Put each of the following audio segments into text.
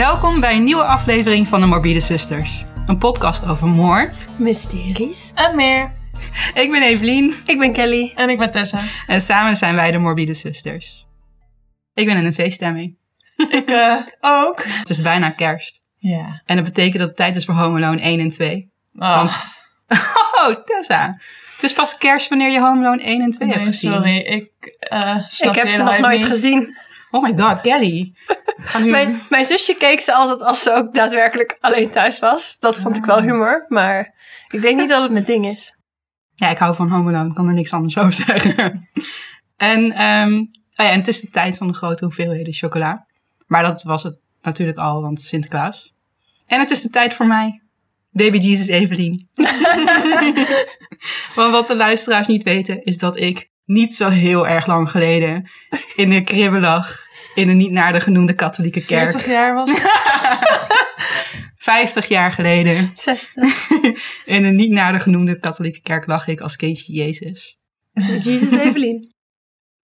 Welkom bij een nieuwe aflevering van de Morbide Zusters. Een podcast over moord. Mysteries. En meer. Ik ben Evelien Ik ben Kelly. En ik ben Tessa. en samen zijn wij de Morbide Zusters. Ik ben in een feeststemming. Ik eh, ook. Het is bijna kerst. Ja. En dat betekent dat het tijd is voor Home Alone 1 en 2. Oh, Want- Oh, Tessa. Het is pas kerst wanneer je Home Alone 1 en 2 hebt gezien. sorry. Ik, eh snap ik heb ze nog nooit niet. gezien. Oh my god, Kelly. Nu... Mijn, mijn zusje keek ze altijd als ze ook daadwerkelijk alleen thuis was. Dat vond ik wel humor, maar ik denk niet dat het mijn ding is. Ja, ik hou van Home Alone. Ik kan er niks anders over zeggen. en, ehm, oh ja, en het is de tijd van de grote hoeveelheden chocola. Maar dat was het natuurlijk al, want Sinterklaas. En het is de tijd voor mij. Baby Jesus Evelien. want wat de luisteraars niet weten, is dat ik niet zo heel erg lang geleden in de kribben lag. In een niet naar de genoemde katholieke kerk. 40 jaar was het. 50 jaar geleden. 60. In een niet naar de genoemde katholieke kerk lag ik als kindje Jezus. Jesus Evelien.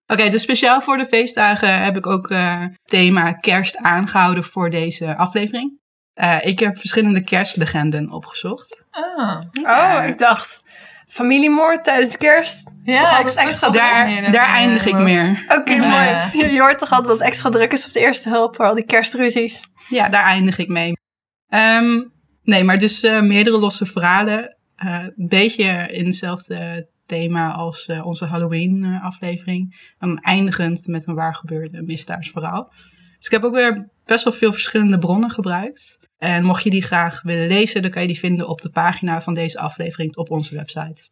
Oké, dus speciaal voor de feestdagen heb ik ook eh thema kerst aangehouden voor deze aflevering. Eh, ik heb verschillende kerstlegenden opgezocht. Ah. Ja. Oh, ik dacht, familiemoord tijdens kerst. Ja, toch altijd extra druk? Daar, daar eindig ik meer. Oké, Ja. mooi. Je, je hoort toch altijd dat het extra druk is op de eerste hulp voor al die kerstruzies. Ja, daar eindig ik mee. Ehm, nee, maar dus eh, meerdere losse verhalen. Eh, een beetje in hetzelfde thema als eh, onze Halloween-aflevering. en eindigend met een waar gebeurde misdaadsverhaal. Dus ik heb ook weer best wel veel verschillende bronnen gebruikt. En mocht je die graag willen lezen, dan kan je die vinden op de pagina van deze aflevering op onze website.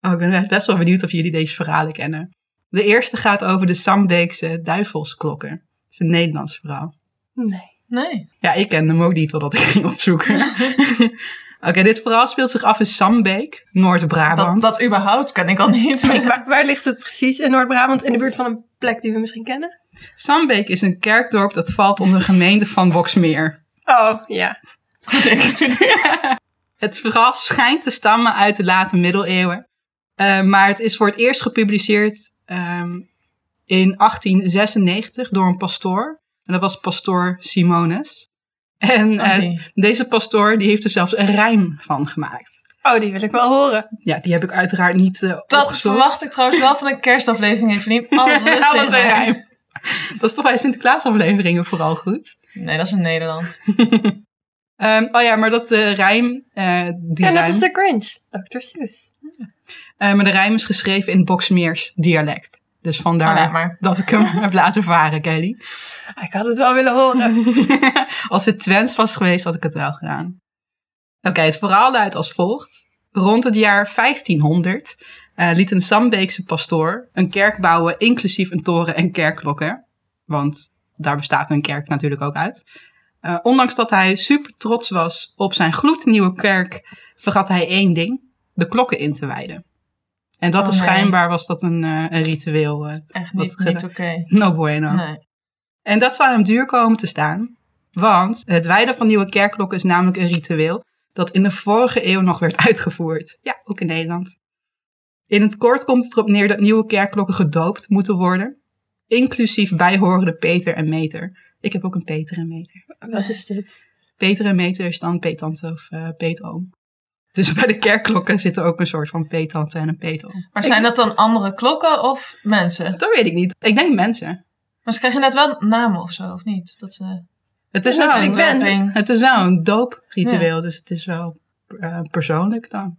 Oh, ik ben best wel benieuwd of jullie deze verhalen kennen. De eerste gaat over de Sambeekse duivelsklokken. Het is een Nederlands verhaal. Nee. Nee. Ja, ik kende hem ook niet totdat ik ging opzoeken. Oké, dit verhaal speelt zich af in Sambeek, Dat, Noord-Brabant. dat überhaupt ken ik al niet. Waar, waar ligt het precies in Noord-Brabant? In de buurt van een plek die we misschien kennen? Sambeek is een kerkdorp dat valt onder de gemeente van Boksmeer. Oh, ja. Goed ingestudeerd. Het verhaal schijnt te stammen uit de late middeleeuwen. Eh, maar het is voor het eerst gepubliceerd ehm, in 1896 door een pastoor. En dat was pastoor Simonus. En Oh, eh, deze pastoor die heeft er zelfs een rijm van gemaakt. Oh, die wil ik wel horen. Ja, die heb ik uiteraard niet eh Dat opgezocht. verwacht ik trouwens wel van een kerstaflevering. Evelien. Alles, Alles een rijm. Dat is toch bij Sinterklaasafleveringen vooral goed. Nee, dat is in Nederland. Ehm, oh ja, maar dat eh, rijm, eh, die Ja, dat is de Grinch. Dr. Seuss. maar de rijm is geschreven in Boksmeers dialect. Dus vandaar Oh, ja, dat ik hem heb laten varen, Kelly. Ik had het wel willen horen. als het Twents was geweest, had ik het wel gedaan. Oké, het verhaal luidt als volgt. Rond het jaar 1500 eh, liet een Sambeekse pastoor een kerk bouwen, inclusief een toren en kerkklokken. Want daar bestaat een kerk natuurlijk ook uit. Eh, ondanks dat hij super trots was op zijn gloednieuwe kerk, vergat hij één ding: de klokken in te wijden. En dat Oh, is nee. schijnbaar was dat een, eh, een ritueel. eh, Echt Wat niet, oké. no bueno. Nee. En dat zou hem duur komen te staan. Want het wijden van nieuwe kerkklokken is namelijk een ritueel dat in de vorige eeuw nog werd uitgevoerd. Ja, ook in Nederland. In het kort komt het erop neer dat nieuwe kerkklokken gedoopt moeten worden. Inclusief bijhorende Peter en Meter. Ik heb ook een Peter en Meter. Wat is dit? Peter en Meter is dan peetante of eh peetoom. Dus bij de kerkklokken zit er ook een soort van peetante en een peetoom. Maar zijn dat dan andere klokken of mensen? Dat weet ik niet. Ik denk mensen. Maar ze krijgen net wel namen of zo, of niet? Dat ze... Het is wel een. Het is wel een doopritueel, dus het is wel eh, persoonlijk dan.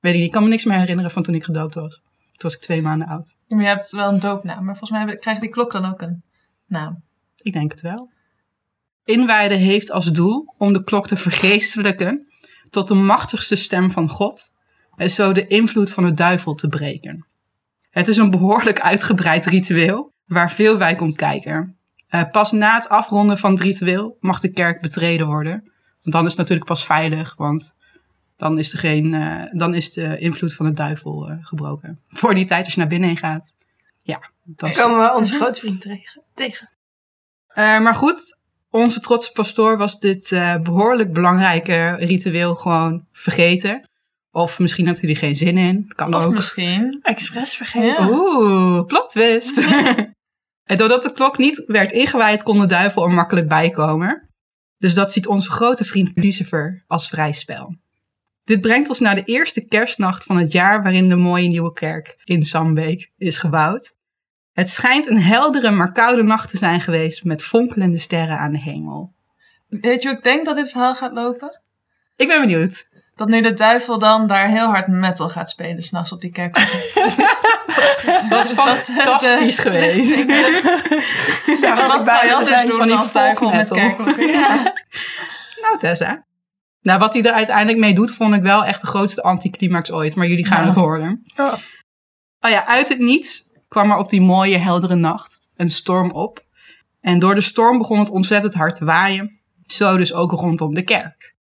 Weet ik niet, ik kan me niks meer herinneren van toen ik gedoopt was. Toen was ik twee maanden oud. Maar je hebt wel een doopnaam, maar volgens mij krijgt die klok dan ook een naam. Ik denk het wel. Inwijden heeft als doel om de klok te vergeestelijken tot de machtigste stem van God en zo de invloed van de duivel te breken. Het is een behoorlijk uitgebreid ritueel waar veel bij komt kijken. Eh, pas na het afronden van het ritueel mag de kerk betreden worden. Want dan is het natuurlijk pas veilig, want dan is, er geen, eh, dan is de invloed van de duivel eh, gebroken. Voor die tijd als je naar binnen gaat, ja. Dan Dan komen we onze grootvriend tegen. tegen. Eh, maar goed, onze trotse pastoor was dit eh, behoorlijk belangrijke ritueel gewoon vergeten. Of misschien had hij er geen zin in. Kan Of ook. misschien... Expres vergeten. Ja. Oeh, plot twist. en doordat de klok niet werd ingewijd, kon de duivel er makkelijk bij komen. Dus dat ziet onze grote vriend Lucifer als vrij spel. Dit brengt ons naar de eerste kerstnacht van het jaar waarin de mooie nieuwe kerk in Sambeek is gebouwd. Het schijnt een heldere maar koude nacht te zijn geweest met fonkelende sterren aan de hemel. Weet je hoe ik denk dat dit verhaal gaat lopen? Ik ben benieuwd. Dat nu de duivel dan daar heel hard metal gaat spelen s'nachts op die kerk. Dat is eh, de- fantastisch geweest. Ja, Maar wat zou je anders zijn doen van die als duivel met kerkklokken? Ja. Nou, Tessa. Nou, wat hij er uiteindelijk mee doet, vond ik wel echt de grootste anticlimax ooit. Maar jullie gaan Ja. het horen. Oh. Oh ja, uit het niets kwam er op die mooie, heldere nacht een storm op. En door de storm begon het ontzettend hard te waaien. Zo dus ook rondom de kerk.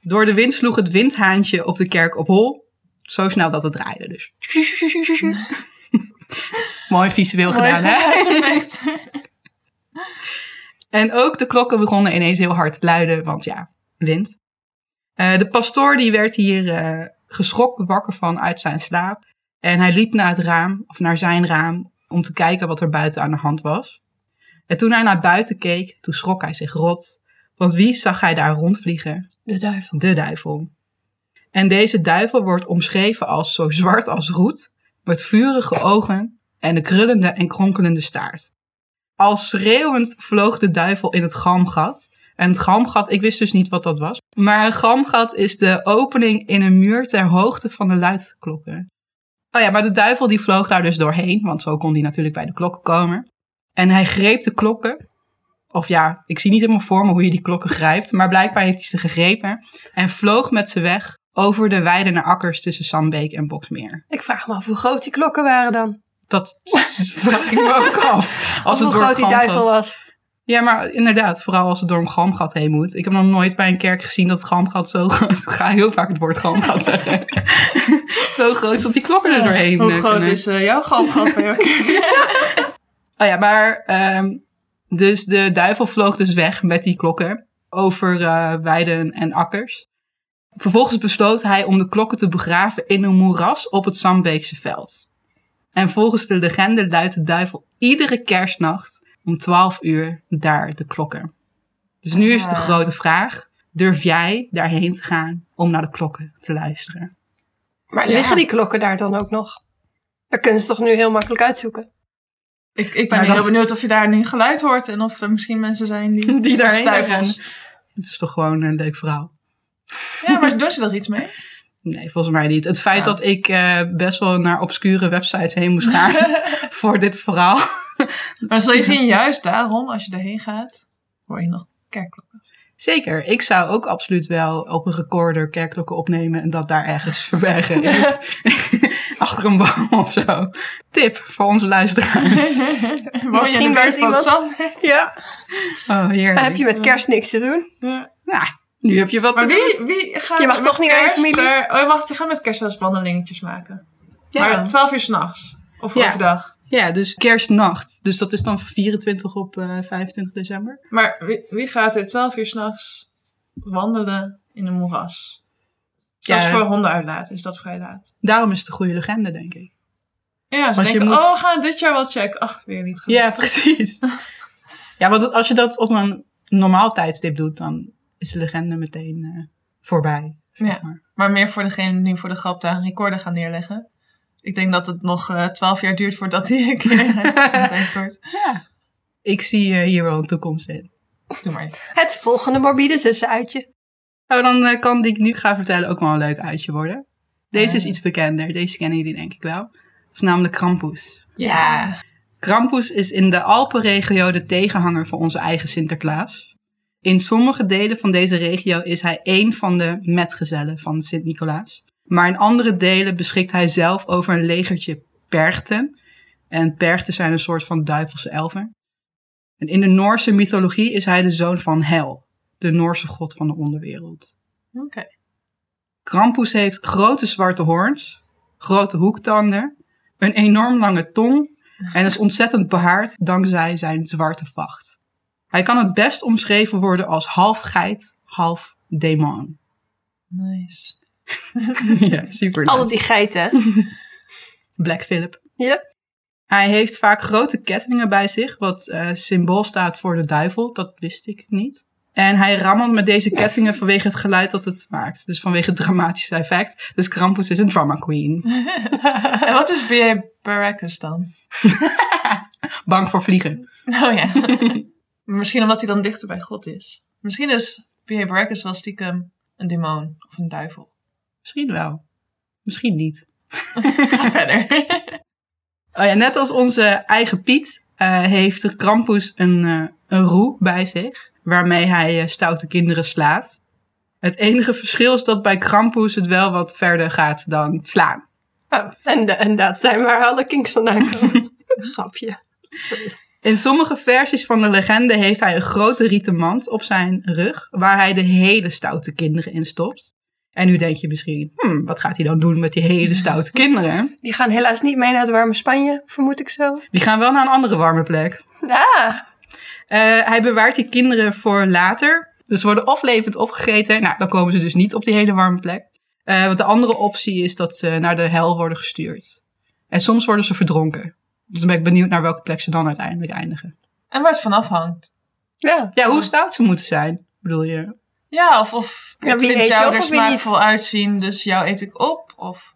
Door de wind sloeg het windhaantje op de kerk op hol. Zo snel dat het draaide dus. Mooi visueel gedaan, hè? En ook de klokken begonnen ineens heel hard te luiden, want ja, wind. Eh, de pastoor die werd hier eh, geschrokken wakker van uit zijn slaap. En hij liep naar het raam, of naar zijn raam, om te kijken wat er buiten aan de hand was. En toen hij naar buiten keek, toen schrok hij zich rot. Want wie zag hij daar rondvliegen? De duivel. De duivel. En deze duivel wordt omschreven als zo zwart als roet, met vurige ogen en een krullende en kronkelende staart. Als schreeuwend vloog de duivel in het galmgat. En het galmgat, ik wist dus niet wat dat was. Maar een galmgat is de opening in een muur ter hoogte van de luidklokken. Oh ja, maar de duivel die vloog daar dus doorheen, want zo kon hij natuurlijk bij de klokken komen. En hij greep de klokken. Of ja, ik zie niet helemaal voor me hoe je die klokken grijpt. Maar blijkbaar heeft hij ze gegrepen. En vloog met ze weg over de weiden akkers tussen Sambeek en Boksmeer. Ik vraag me af hoe groot die klokken waren dan. Dat vraag ik me ook af. Als het hoe groot die duivel was. Ja, maar inderdaad, vooral als het door een heen moet. Ik heb nog nooit bij een kerk gezien dat het galmgat zo groot Ik ga heel vaak het woord galmgat zeggen. Zo groot dat die klokken er doorheen Hoe groot kunnen. is eh, jouw galmgat bij jouw kerk? Oh ja, maar ehm, dus de duivel vloog dus weg met die klokken over eh, weiden en akkers. Vervolgens besloot hij om de klokken te begraven in een moeras op het Sambeekse veld. En volgens de legende luidt de duivel iedere kerstnacht om 12 uur daar de klokken. Dus nu is de Ah. grote vraag, durf jij daarheen te gaan om naar de klokken te luisteren? Maar Ja. liggen die klokken daar dan ook nog? Dat kunnen ze toch nu heel makkelijk uitzoeken? Ik, ik ben Maar heel dat- benieuwd of je daar nu geluid hoort en of er misschien mensen zijn die, Die daarheen duivels. Het is toch gewoon een leuk verhaal. Ja, maar doen ze er iets mee? Nee, volgens mij niet. Het feit Ja. dat ik eh, best wel naar obscure websites heen moest gaan voor dit verhaal. Maar zul je zien, juist daarom, als je erheen gaat, hoor je nog kerkklokken. Zeker, ik zou ook absoluut wel op een recorder kerkklokken opnemen en dat daar ergens verbergen. het- Achter een boom of zo. Tip voor onze luisteraars. Misschien van iemand- Sam? Ja. Oh, heerlijk. Heb je met kerst niks te doen? Ja. Nou, nu heb je wat Maar te doen. wie, wie gaat Je mag met toch niet naar je familie? Oh, je mag, je gaat met kerst wel eens wandelingetjes maken. Ja. Maar 12 uur s'nachts. Of Ja. overdag. Ja, dus kerstnacht. Dus dat is dan van 24 op eh 25 december. Maar wie, wie gaat er 12 uur s'nachts wandelen in een moeras? Dat Ja. voor honden uitlaten, is dat vrij laat. Daarom is het een goede legende, denk ik. Ja, ze denken, moet- oh, we gaan dit jaar wel checken. Ach, weer niet gelukt. Ja, precies. Ja, want als je dat op een normaal tijdstip doet, dan is de legende meteen eh, voorbij. zeg Ja. maar. Maar meer voor degene die nu voor de grap daar een recorder gaan neerleggen. Ik denk dat het nog eh 12 jaar duurt voordat die een keer ontdekt wordt. Ja. Ik zie eh, hier wel een toekomst in. Doe maar. Het volgende morbide zussenuitje. Oh, dan eh, kan die ik nu ga vertellen ook wel een leuk uitje worden. Deze is iets bekender. Deze kennen jullie denk ik wel. Dat is namelijk Krampus. Ja. Krampus is in de Alpenregio de tegenhanger van onze eigen Sinterklaas. In sommige delen van deze regio is hij één van de metgezellen van Sint-Nicolaas. Maar in andere delen beschikt hij zelf over een legertje perchten. En perchten zijn een soort van duivelse elfen. En in de Noorse mythologie is hij de zoon van Hel, de Noorse god van de onderwereld. Oké. Krampus heeft grote zwarte hoorns, grote hoektanden, een enorm lange tong en is ontzettend behaard dankzij zijn zwarte vacht. Hij kan het best omschreven worden als half geit, half demon. Nice. ja, super. Altijd die geiten. Black Phillip. Ja. Hij heeft vaak grote kettingen bij zich, wat eh, symbool staat voor de duivel. Dat wist ik niet. En hij rammelt met deze kettingen vanwege het geluid dat het maakt. Dus vanwege het dramatische effect. Dus Krampus is een drama queen. en wat is B.A. Baracus dan? Bang voor vliegen. Oh ja. Misschien omdat hij dan dichter bij God is. Misschien is B.A. Baracus wel stiekem een demon of een duivel. Misschien wel. Misschien niet. Ga verder. Oh ja, net als onze eigen Piet uh, heeft de Krampus een, uh, een roe bij zich. Waarmee hij uh, stoute kinderen slaat. Het enige verschil is dat bij Krampus het wel wat verder gaat dan slaan. Oh, en, en dat zijn waar alle kinks vandaan komen. Grapje. In sommige versies van de legende heeft hij een grote rieten mand op zijn rug, waar hij de hele stoute kinderen in stopt. En nu denk je misschien, hmm, wat gaat hij dan doen met die hele stoute kinderen? Die gaan helaas niet mee naar het warme Spanje, vermoed ik zo. Die gaan wel naar een andere warme plek. Ja. Uh, hij bewaart die kinderen voor later. Dus ze worden of levend opgegeten. Nou, dan komen ze dus niet op die hele warme plek. Uh, want de andere optie is dat ze naar de hel worden gestuurd. En soms worden ze verdronken. Dus dan ben ik benieuwd naar welke plek ze dan uiteindelijk eindigen. En waar het van afhangt. Ja. Ja, hoe stout ze moeten zijn, bedoel je? Ja, of, of Ja, ik wie vind jou op er smaakvol uitzien, dus jou eet ik op. Of,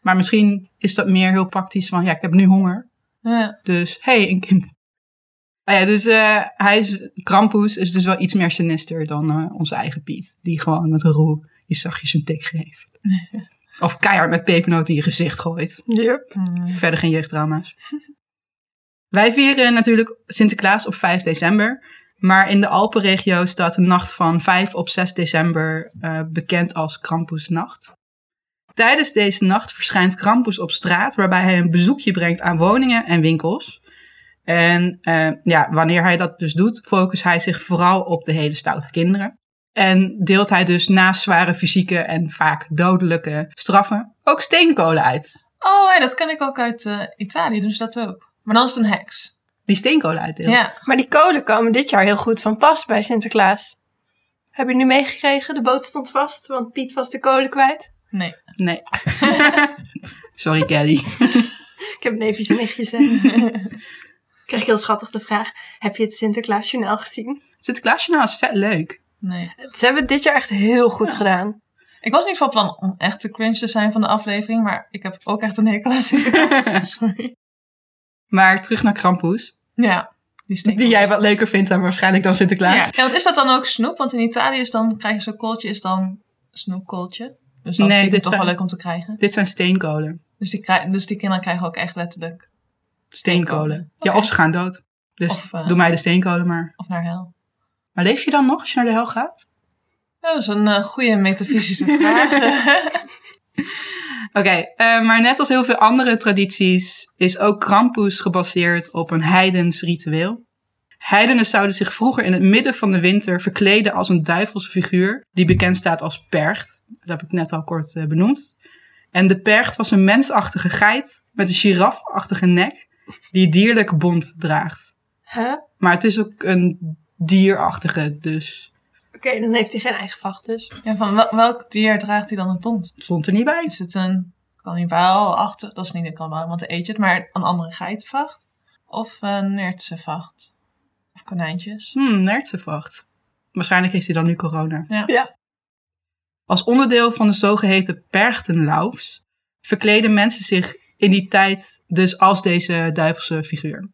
Maar misschien is dat meer heel praktisch van, ja, ik heb nu honger. ja. Dus, hé, hey, een kind. Ah ja, dus uh, hij is, Krampus is dus wel iets meer sinister dan uh, onze eigen Piet. Die gewoon met een roe je zachtjes een tik geeft. of keihard met pepernoten in je gezicht gooit. Yep. Hmm. Verder geen jeugdtrauma's. Wij vieren natuurlijk Sinterklaas op 5 december. Maar in de Alpenregio staat de nacht van 5 op 6 december uh, bekend als Krampusnacht. Tijdens deze nacht verschijnt Krampus op straat, waarbij hij een bezoekje brengt aan woningen en winkels. En uh, ja, wanneer hij dat dus doet, focust hij zich vooral op de hele stoute kinderen. En deelt hij dus naast zware fysieke en vaak dodelijke straffen ook steenkolen uit. Oh, ja, dat ken ik ook uit uh, Italië, ze dat ook. Maar dan is het een heks. Die steenkolen uitdeelt. Ja. Maar die kolen komen dit jaar heel goed van pas bij Sinterklaas. Heb je nu meegekregen? De boot stond vast, want Piet was de kolen kwijt. Nee. Nee. Sorry, Kelly. Ik heb neefjes en nichtjes. hè. Kreeg ik heel schattig de vraag, heb je het Sinterklaasjournaal gezien? Sinterklaasjournaal is vet leuk. Nee. Ze hebben het dit jaar echt heel goed gedaan. Ik was niet van plan om echt te cringe te zijn van de aflevering, maar ik heb ook echt een hekel aan Sinterklaas. Sorry. Maar terug naar Krampus. Ja, die. Die jij wat leuker vindt dan waarschijnlijk dan Sinterklaas. Ja. ja, want is dat dan ook snoep? Want in Italië is dan, krijg je zo'n kooltje, is dan snoepkooltje. Dus dat Nee, is dit toch zijn- wel leuk om te krijgen. Dit zijn steenkolen. Dus die, dus die kinderen krijgen ook echt letterlijk. Steenkolen. Ja, of ze gaan dood. Dus Of, eh, doe mij de steenkolen maar. Of naar hel. Maar leef je dan nog als je naar de hel gaat? Ja, dat is een eh, goede metafysische vraag. Oké, eh, maar net als heel veel andere tradities is ook Krampus gebaseerd op een heidens ritueel. Heidenen zouden zich vroeger in het midden van de winter verkleden als een duivelse figuur, die bekend staat als Percht. Dat heb ik net al kort eh, benoemd. En de Percht was een mensachtige geit met een girafachtige nek, die dierlijke bont draagt. Huh? Maar het is ook een dierachtige, dus Oké, dan heeft hij geen eigen vacht dus. ja, van wel- welk dier draagt hij dan het bont? het stond er niet bij. Is het een kannibaal-achtig? Dat is niet een kannibaal, want dan eet je het. Maar een andere geitenvacht? Of een nertse vacht? Of konijntjes? Hmm, nertsenvacht. Waarschijnlijk heeft hij dan nu corona. Ja. Ja. Als onderdeel van de zogeheten perchtenlaufs verkleden mensen zich in die tijd dus als deze duivelse figuur.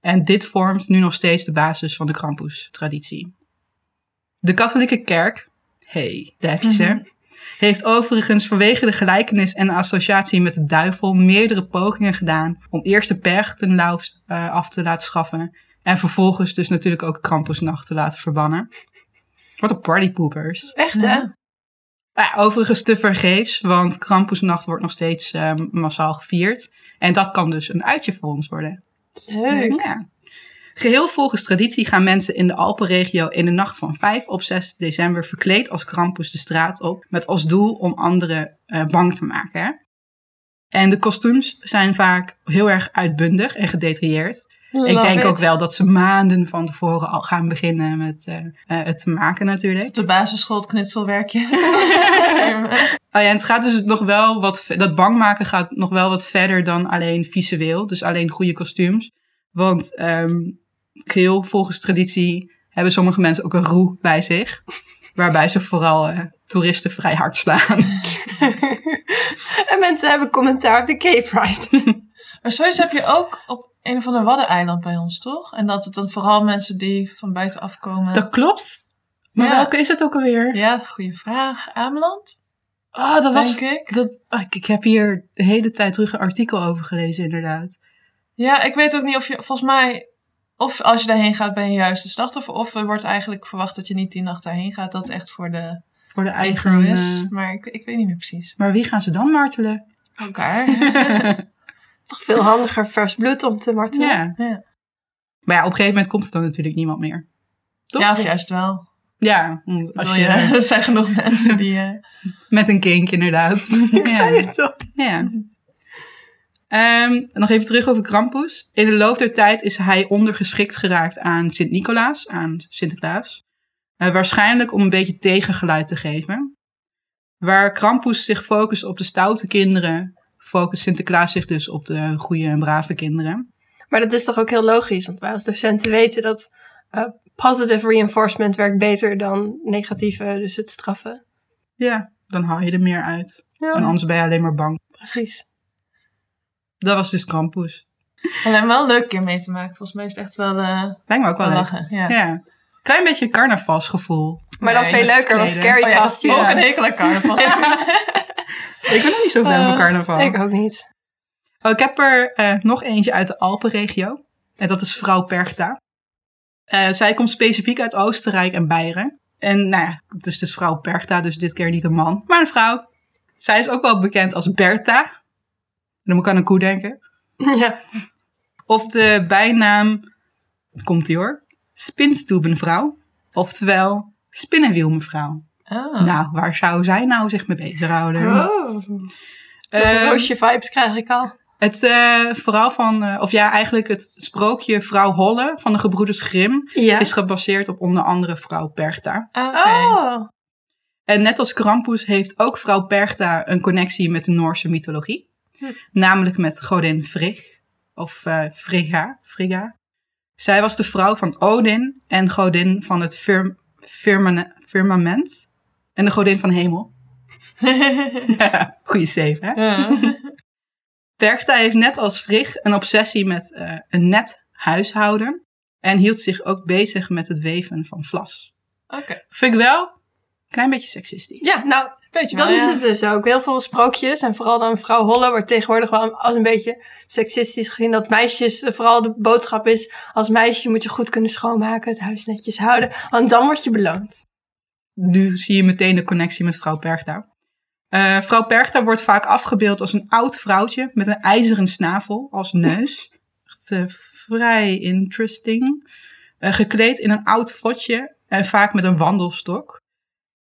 En dit vormt nu nog steeds de basis van de Krampus-traditie. De katholieke kerk, hey, daar heb je ze, heeft overigens vanwege de gelijkenis en associatie met de duivel meerdere pogingen gedaan om eerst de perchtenlaufs eh, af te laten schaffen en vervolgens dus natuurlijk ook Krampusnacht te laten verbannen. Wat een partypoopers. Echt hè? Ja. Ja, overigens te vergeefs, want Krampusnacht wordt nog steeds eh, massaal gevierd. En dat kan dus een uitje voor ons worden. Leuk. Ja. Geheel volgens traditie gaan mensen in de Alpenregio in de nacht van 5 op 6 december verkleed als Krampus de straat op. Met als doel om anderen eh, bang te maken. Hè? En de kostuums zijn vaak heel erg uitbundig en gedetailleerd. Ik denk it. ook wel dat ze maanden van tevoren al gaan beginnen met eh, eh, het te maken natuurlijk. De basisschool het knutselwerkje. Oh ja, en het gaat dus nog wel wat, dat bang maken gaat nog wel wat verder dan alleen visueel. Dus alleen goede kostuums. Want ehm geheel volgens traditie hebben sommige mensen ook een roe bij zich. Waarbij ze vooral eh, toeristen vrij hard slaan. En mensen hebben commentaar op de Cape Pride. Maar sowieso heb je ook op een of ander waddeneiland bij ons, toch? En dat het dan vooral mensen die van buitenaf komen... Dat klopt. Maar Ja. welke is het ook alweer? Ja, goede vraag. Ameland, Ah, dat was... ik. Dat, ah, ik, ik heb hier de hele tijd terug een artikel over gelezen, inderdaad. Ja, ik weet ook niet of je... Volgens mij... Of als je daarheen gaat, ben je juist de slachtoffer. Of er wordt eigenlijk verwacht dat je niet die nacht daarheen gaat. Dat echt voor de Voor de eigen is. eh, Maar ik, ik weet niet meer precies. maar wie gaan ze dan martelen? Elkaar. Toch veel handiger vers bloed om te martelen. Ja. Ja. Maar ja, op een gegeven moment komt er dan natuurlijk niemand meer. Toch? ja, of juist wel. Ja, mm, als je, er zijn genoeg mensen die... eh, met een kink inderdaad. Ik ja. zei het toch. Ja. Ehm, nog even terug over Krampus. In de loop der tijd is hij ondergeschikt geraakt aan Sint-Nicolaas, aan Sinterklaas. Eh, waarschijnlijk om een beetje tegengeluid te geven. Waar Krampus zich focust op de stoute kinderen, focust Sinterklaas zich dus op de goede en brave kinderen. Maar dat is toch ook heel logisch, want wij als docenten weten dat eh, positive reinforcement werkt beter dan negatieve, dus het straffen. Ja, dan haal je er meer uit. En anders ben je alleen maar bang. precies. Dat was dus Krampus. En we hebben wel een leuk keer mee te maken. Volgens mij is het echt wel, eh Lijkt me ook wel lachen. Ja. Ja. Klein beetje carnavalsgevoel. Maar dan Nee, veel dat leuker, want scary Oh ja, costumes. ook een hekel aan carnaval. Ik ben nog niet zo fan Eh, van carnaval. Ik ook niet. Oh, ik heb er eh, nog eentje uit de Alpenregio. En dat is vrouw Perchta. Eh, zij komt specifiek uit Oostenrijk en Beieren. En nou ja, het is dus vrouw Perchta, dus dit keer niet een man, maar een vrouw. Zij is ook wel bekend als Bertha. Dan moet ik aan een koe denken. Ja. Of de bijnaam, komt ie hoor, Spinstoebenvrouw. Oftewel, spinnenwielmevrouw. Ah. Nou, waar zou zij nou zich mee bezighouden? Oh. Ehm, roosje vibes krijg ik al. Het eh, verhaal van, eh, of ja, eigenlijk het sprookje Vrouw Holle van de gebroeders Grimm Ja. is gebaseerd op onder andere Vrouw Oké. Oh. En net als Krampus heeft ook Vrouw Perchta een connectie met de Noorse mythologie. Hm. Namelijk met godin Frigg, of eh, Frigga, Frigga. Zij was de vrouw van Odin en godin van het firm, firmane- firmament. En de godin van hemel. Goeie save, hè? Ja. Heeft net als Frigg een obsessie met eh, een net huishouden. En hield zich ook bezig met het weven van vlas. Oké. Vind ik wel een klein beetje seksistisch. Ja, nou, Dat wel, is ja. het dus ook. Heel veel sprookjes en vooral dan vrouw Holle wordt tegenwoordig wel als een beetje seksistisch gezien. Dat meisjes, eh, vooral de boodschap is, als meisje moet je goed kunnen schoonmaken, het huis netjes houden, want dan word je beloond. Nu zie je meteen de connectie met vrouw Perchta. Eh, vrouw Perchta wordt vaak afgebeeld als een oud vrouwtje met een ijzeren snavel als neus. Echt eh, vrij interesting. Gekleed in een oud fotje en vaak met een wandelstok.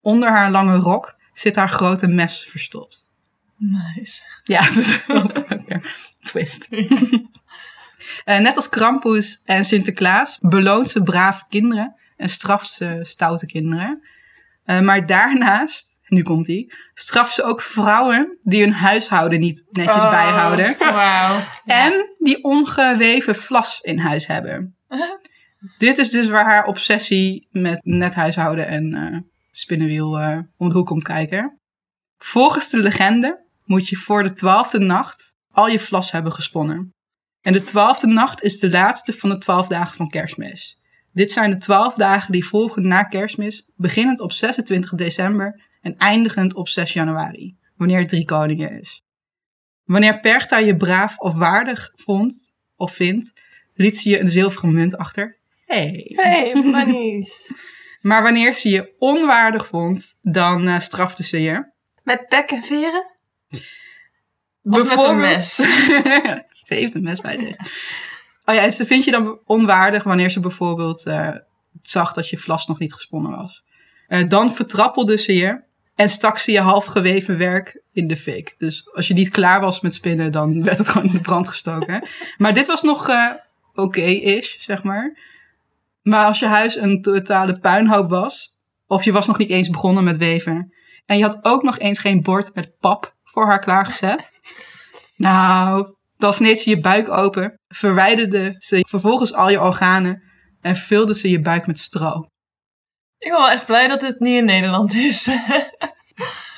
Onder haar lange rok zit haar grote mes verstopt. Nice. Ja, het is wel een twist. Eh, net als Krampus en Sinterklaas beloont ze brave kinderen en straft ze stoute kinderen. Eh, maar daarnaast, nu komt hij, straft ze ook vrouwen die hun huishouden niet netjes Oh. bijhouden. Wauw. En die ongeweven vlas in huis hebben. Dit is dus waar haar obsessie met net huishouden en eh, spinnenwiel eh, om de hoek komt kijken. Volgens de legende moet je voor de twaalfde nacht al je vlas hebben gesponnen. En de twaalfde nacht is de laatste van de twaalf dagen van kerstmis. Dit zijn de twaalf dagen die volgen na kerstmis, beginnend op 26 december en eindigend op 6 januari, wanneer het drie koningen is. Wanneer Perchta je braaf of waardig vond of vindt, liet ze je een zilveren munt achter. Hey. Hey, manies. Maar wanneer ze je onwaardig vond, dan eh, strafte ze je. Met pek en veren? Of met een mes. ze heeft een mes bij zich. Oh ja, ze vindt je dan onwaardig wanneer ze bijvoorbeeld eh, zag dat je vlas nog niet gesponnen was. Eh, dan vertrappelde ze je en stak ze je half geweven werk in de fik. Dus als je niet klaar was met spinnen, dan werd het gewoon in de brand gestoken. maar dit was nog oké-ish, zeg maar. Maar als je huis een totale puinhoop was, of je was nog niet eens begonnen met weven, en je had ook nog eens geen bord met pap voor haar klaargezet. nou, dan sneed ze je buik open, verwijderde ze vervolgens al je organen, en vulde ze je buik met stro. Ik ben wel echt blij dat het niet in Nederland is.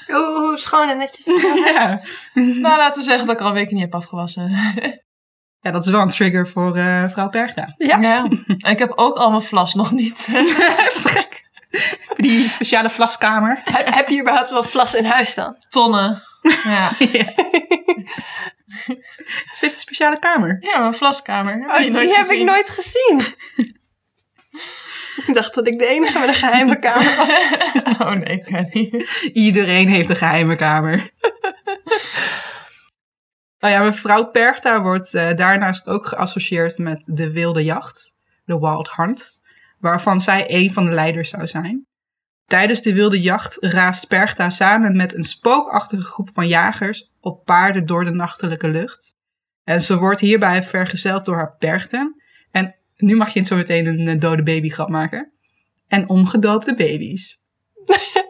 Hoe, hoe schoon en netjes. Ja. nou, laten we zeggen dat ik al een week niet heb afgewassen. Ja, dat is wel een trigger voor eh, vrouw Pergta. Ja. Ja. En ik heb ook al mijn vlas nog niet. Je die speciale vlaskamer? Heb, heb je überhaupt wel vlas in huis dan? Tonnen. Ja. Ze heeft een speciale kamer. Ja, mijn vlaskamer. Heb Oh, die nooit heb gezien? ik nooit gezien. ik dacht dat ik de enige met een geheime kamer was. Oh nee, ik kan niet. Iedereen heeft een geheime kamer. Oh ja, mevrouw Pergta wordt eh, daarnaast ook geassocieerd met de wilde jacht, de Wild Hunt, waarvan zij een van de leiders zou zijn. Tijdens de wilde jacht raast Pergta samen met een spookachtige groep van jagers op paarden door de nachtelijke lucht. En ze wordt hierbij vergezeld door haar perchten. En nu mag je zo meteen een eh, dode baby grap maken. En ongedoopte baby's.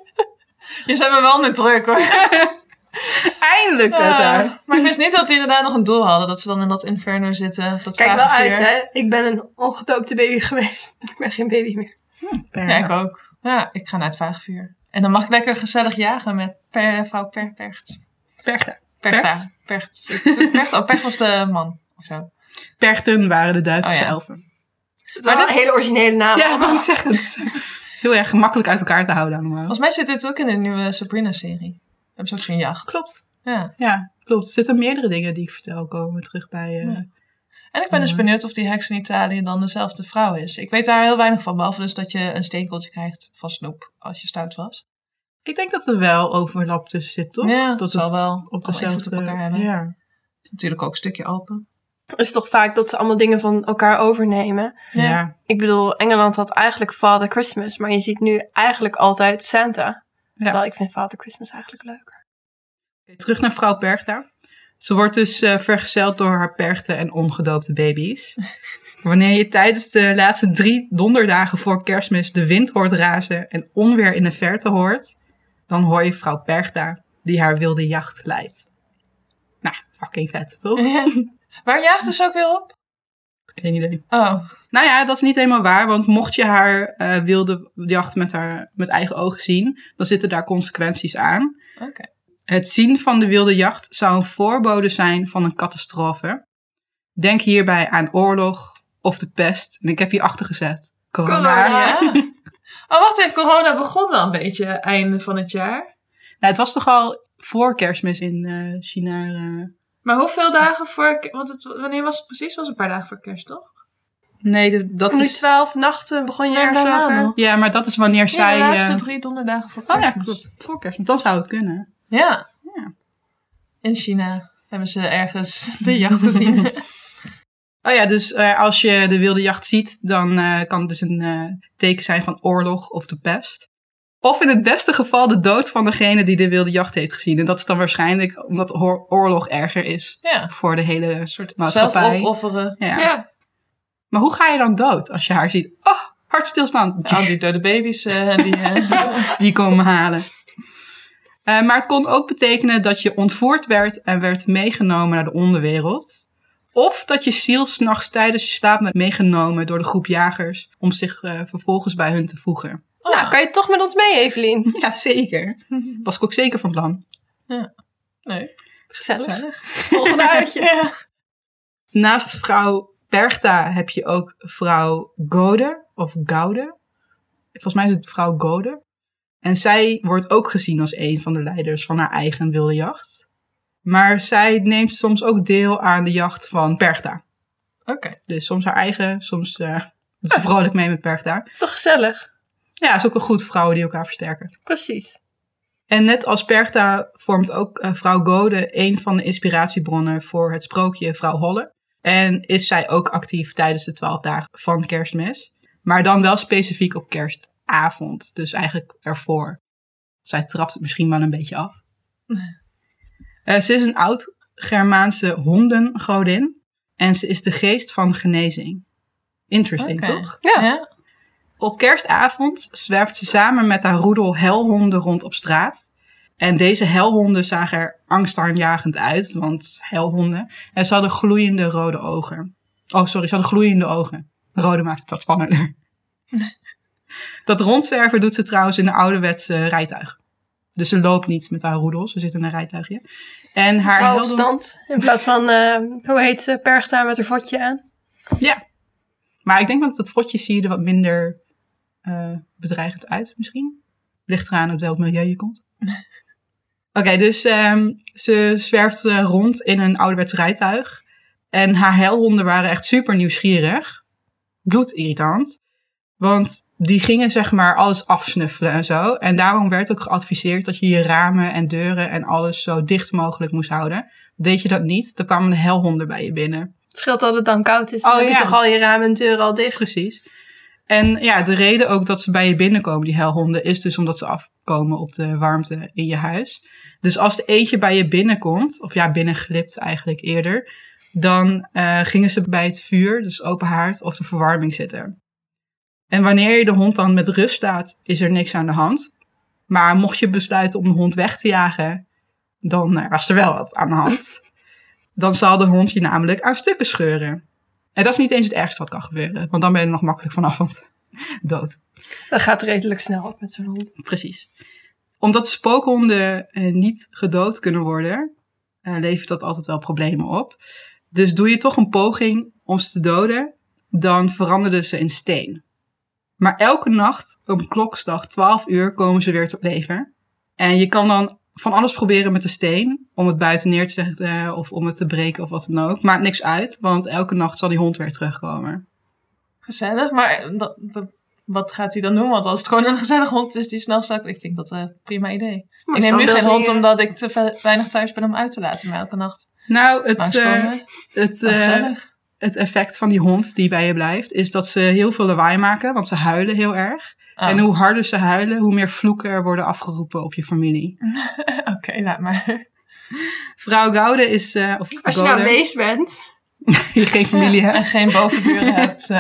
Je zijn me wel net druk hoor. Eindelijk, Tessa! Ah, maar ik wist niet dat die inderdaad nog een doel hadden. Dat ze dan in dat inferno zitten. Of dat Kijk wel uit, hè. Ik ben een ongedoopte baby geweest. Ik ben geen baby meer. Ja, ik ook. Ja, ik ga naar het vagevuur. En dan mag ik lekker gezellig jagen met per, vrouw per, Percht. Perchta. Percht. Percht. Oh, Percht was de man. Of zo. Perchten waren de duivelse Oh ja. elfen. Wel dit- een hele originele naam. Ja, wat zeg het. Heel erg gemakkelijk uit elkaar te houden allemaal. Volgens mij zit dit ook in de nieuwe Sabrina-serie. Hebben ze ook zo'n jacht. Klopt. Ja. Ja, klopt. Er zitten meerdere dingen die ik vertel komen terug bij... eh, Ja. En ik ben dus Mhm. benieuwd of die heks in Italië dan dezelfde vrouw is. Ik weet daar heel weinig van, behalve dus dat je een steenkooltje krijgt van snoep als je stout was. Ik denk dat er wel overlap tussen zit, toch? Ja, dat zal wel op dezelfde... op elkaar hebben. Ja. Natuurlijk ook een stukje Alpen. Het is toch vaak dat ze allemaal dingen van elkaar overnemen. Ja. Ja. Ik bedoel, Engeland had eigenlijk Father Christmas. Maar je ziet nu eigenlijk altijd Santa. Terwijl ik vind Father Christmas eigenlijk leuker. Terug naar vrouw Pergta. Ze wordt dus eh, vergezeld door haar perchten en ongedoopte baby's. Wanneer je tijdens de laatste drie donderdagen voor kerstmis de wind hoort razen en onweer in de verte hoort, dan hoor je vrouw Pergta die haar wilde jacht leidt. Nou, fucking vet, toch? Waar jaagt dus ook weer op? Geen idee. Oh, Nou ja, dat is niet helemaal waar, want mocht je haar eh, wilde jacht met, haar, met eigen ogen zien, dan zitten daar consequenties aan. oké. Het zien van de wilde jacht zou een voorbode zijn van een catastrofe. Denk hierbij aan oorlog of de pest. En ik heb hier achter gezet. Corona. Corona. Ja. Oh, wacht even. Corona begon wel een beetje einde van het jaar. Nou, het was toch al voor kerstmis in eh, China. eh. Maar hoeveel dagen voor... Want het, wanneer was het precies? Het was een paar dagen voor kerst, toch? Nee, de- dat Nu is... twaalf nachten begon je Nee, ergens daarna over. nog. Ja, maar dat is wanneer Ja, zij... de laatste eh, drie donderdagen voor Oh ja, klopt. Voor kerstmis. Dan zou het kunnen. Ja. Ja. In China hebben ze ergens de jacht gezien. Oh ja, dus eh, als je de wilde jacht ziet, dan eh, kan het dus een eh, teken zijn van oorlog of de pest. Of in het beste geval de dood van degene die de wilde jacht heeft gezien. En dat is dan waarschijnlijk omdat oor- oorlog erger is ja. voor de hele Een soort maatschappij. zelfopofferen. Ja. Ja. Maar hoe ga je dan dood als je haar ziet? Oh, hartstilstand. Ja, die dode baby's, eh, die... eh, Die komen halen. Eh, maar het kon ook betekenen dat je ontvoerd werd en werd meegenomen naar de onderwereld. Of dat je ziel s'nachts tijdens je slaap werd meegenomen door de groep jagers om zich vervolgens bij hun te voegen. Oh, Nou, kan je toch met ons mee, Evelien? Ja, zeker. Was ik ook zeker van plan. nee, Gezellig. gezellig. Volgende uitje. Ja. Naast vrouw Bergta heb je ook vrouw Gode of Goude. Volgens mij is het vrouw Gode. En zij wordt ook gezien als een van de leiders van haar eigen wilde jacht. Maar zij neemt soms ook deel aan de jacht van Bergta. Oké. Dus soms haar eigen, soms eh doet ze vrolijk mee met Bergta. Is toch gezellig? Ja, is ook wel goed vrouwen die elkaar versterken. Precies. En net als Bergta vormt ook eh, vrouw Gode een van de inspiratiebronnen voor het sprookje Vrouw Holle. En is zij ook actief tijdens de twaalf dagen van kerstmis. Maar dan wel specifiek op kerstavond. Dus eigenlijk ervoor. Zij trapt het misschien wel een beetje af. Eh, ze is een oud-Germaanse hondengodin. En ze is de geest van genezing. Interesting, toch? Ja. Ja. Op kerstavond zwerft ze samen met haar roedel helhonden rond op straat. En deze helhonden zagen er angstaanjagend uit, want helhonden. En ze hadden gloeiende rode ogen. Oh, sorry, ze hadden gloeiende ogen. Rode maakt het wat spannender. dat rondzwerven doet ze trouwens in een ouderwetse rijtuig. Dus ze loopt niet met haar roedel, ze zit in een rijtuigje. En haar helden- stand. In plaats van, eh, hoe heet ze, pergta met haar vodje aan. Ja. Maar ik denk dat het fotje zie je er wat minder eh, bedreigend uit misschien. Ligt eraan uit welk milieu je komt. Oké, dus ehm, ze zwerft eh, rond in een ouderwets rijtuig. En haar helhonden waren echt super nieuwsgierig. Bloedirritant. Want die gingen zeg maar alles afsnuffelen en zo. En daarom werd ook geadviseerd dat je je ramen en deuren en alles zo dicht mogelijk moest houden. Deed je dat niet, dan kwamen de helhonden bij je binnen. Het scheelt dat het dan koud is. Dan Oh, heb je toch al je ramen en deuren al dicht. Precies. En ja, de reden ook dat ze bij je binnenkomen, die helhonden, is dus omdat ze afkomen op de warmte in je huis. Dus als er eentje bij je binnenkomt, of ja, binnenglipt eigenlijk eerder, dan eh, gingen ze bij het vuur, dus open haard, of de verwarming zitten. En wanneer je de hond dan met rust laat, is er niks aan de hand. Maar mocht je besluiten om de hond weg te jagen, dan eh, was er wel wat aan de hand. Dan zal de hond je namelijk aan stukken scheuren. En dat is niet eens het ergste wat kan gebeuren. Want dan ben je er nog makkelijk vanaf, want dood. Dat gaat redelijk snel op met zo'n hond. Precies. Omdat spookhonden eh, niet gedood kunnen worden, eh, levert dat altijd wel problemen op. Dus doe je toch een poging om ze te doden, dan veranderden ze in steen. Maar elke nacht om klokslag 12 uur komen ze weer tot leven. En je kan dan van alles proberen met de steen, om het buiten neer te zetten of om het te breken of wat dan ook. Maakt niks uit, want elke nacht zal die hond weer terugkomen. Gezellig, maar dat, dat- wat gaat hij dan doen? Want als het gewoon een gezellig hond is die snel staat, ik vind dat een prima idee. Maar ik neem nu geen hond je- omdat ik te weinig thuis ben om uit te laten, maar elke nacht Nou, het, eh, het, Oh, eh, het effect van die hond die bij je blijft, is dat ze heel veel lawaai maken, want ze huilen heel erg. Oh, En hoe harder ze huilen, hoe meer vloeken er worden afgeroepen op je familie. Oké, laat maar. Vrouw Goude is, eh, of Als je nou wees bent. die geen familie En hebt. geen bovenburen hebt.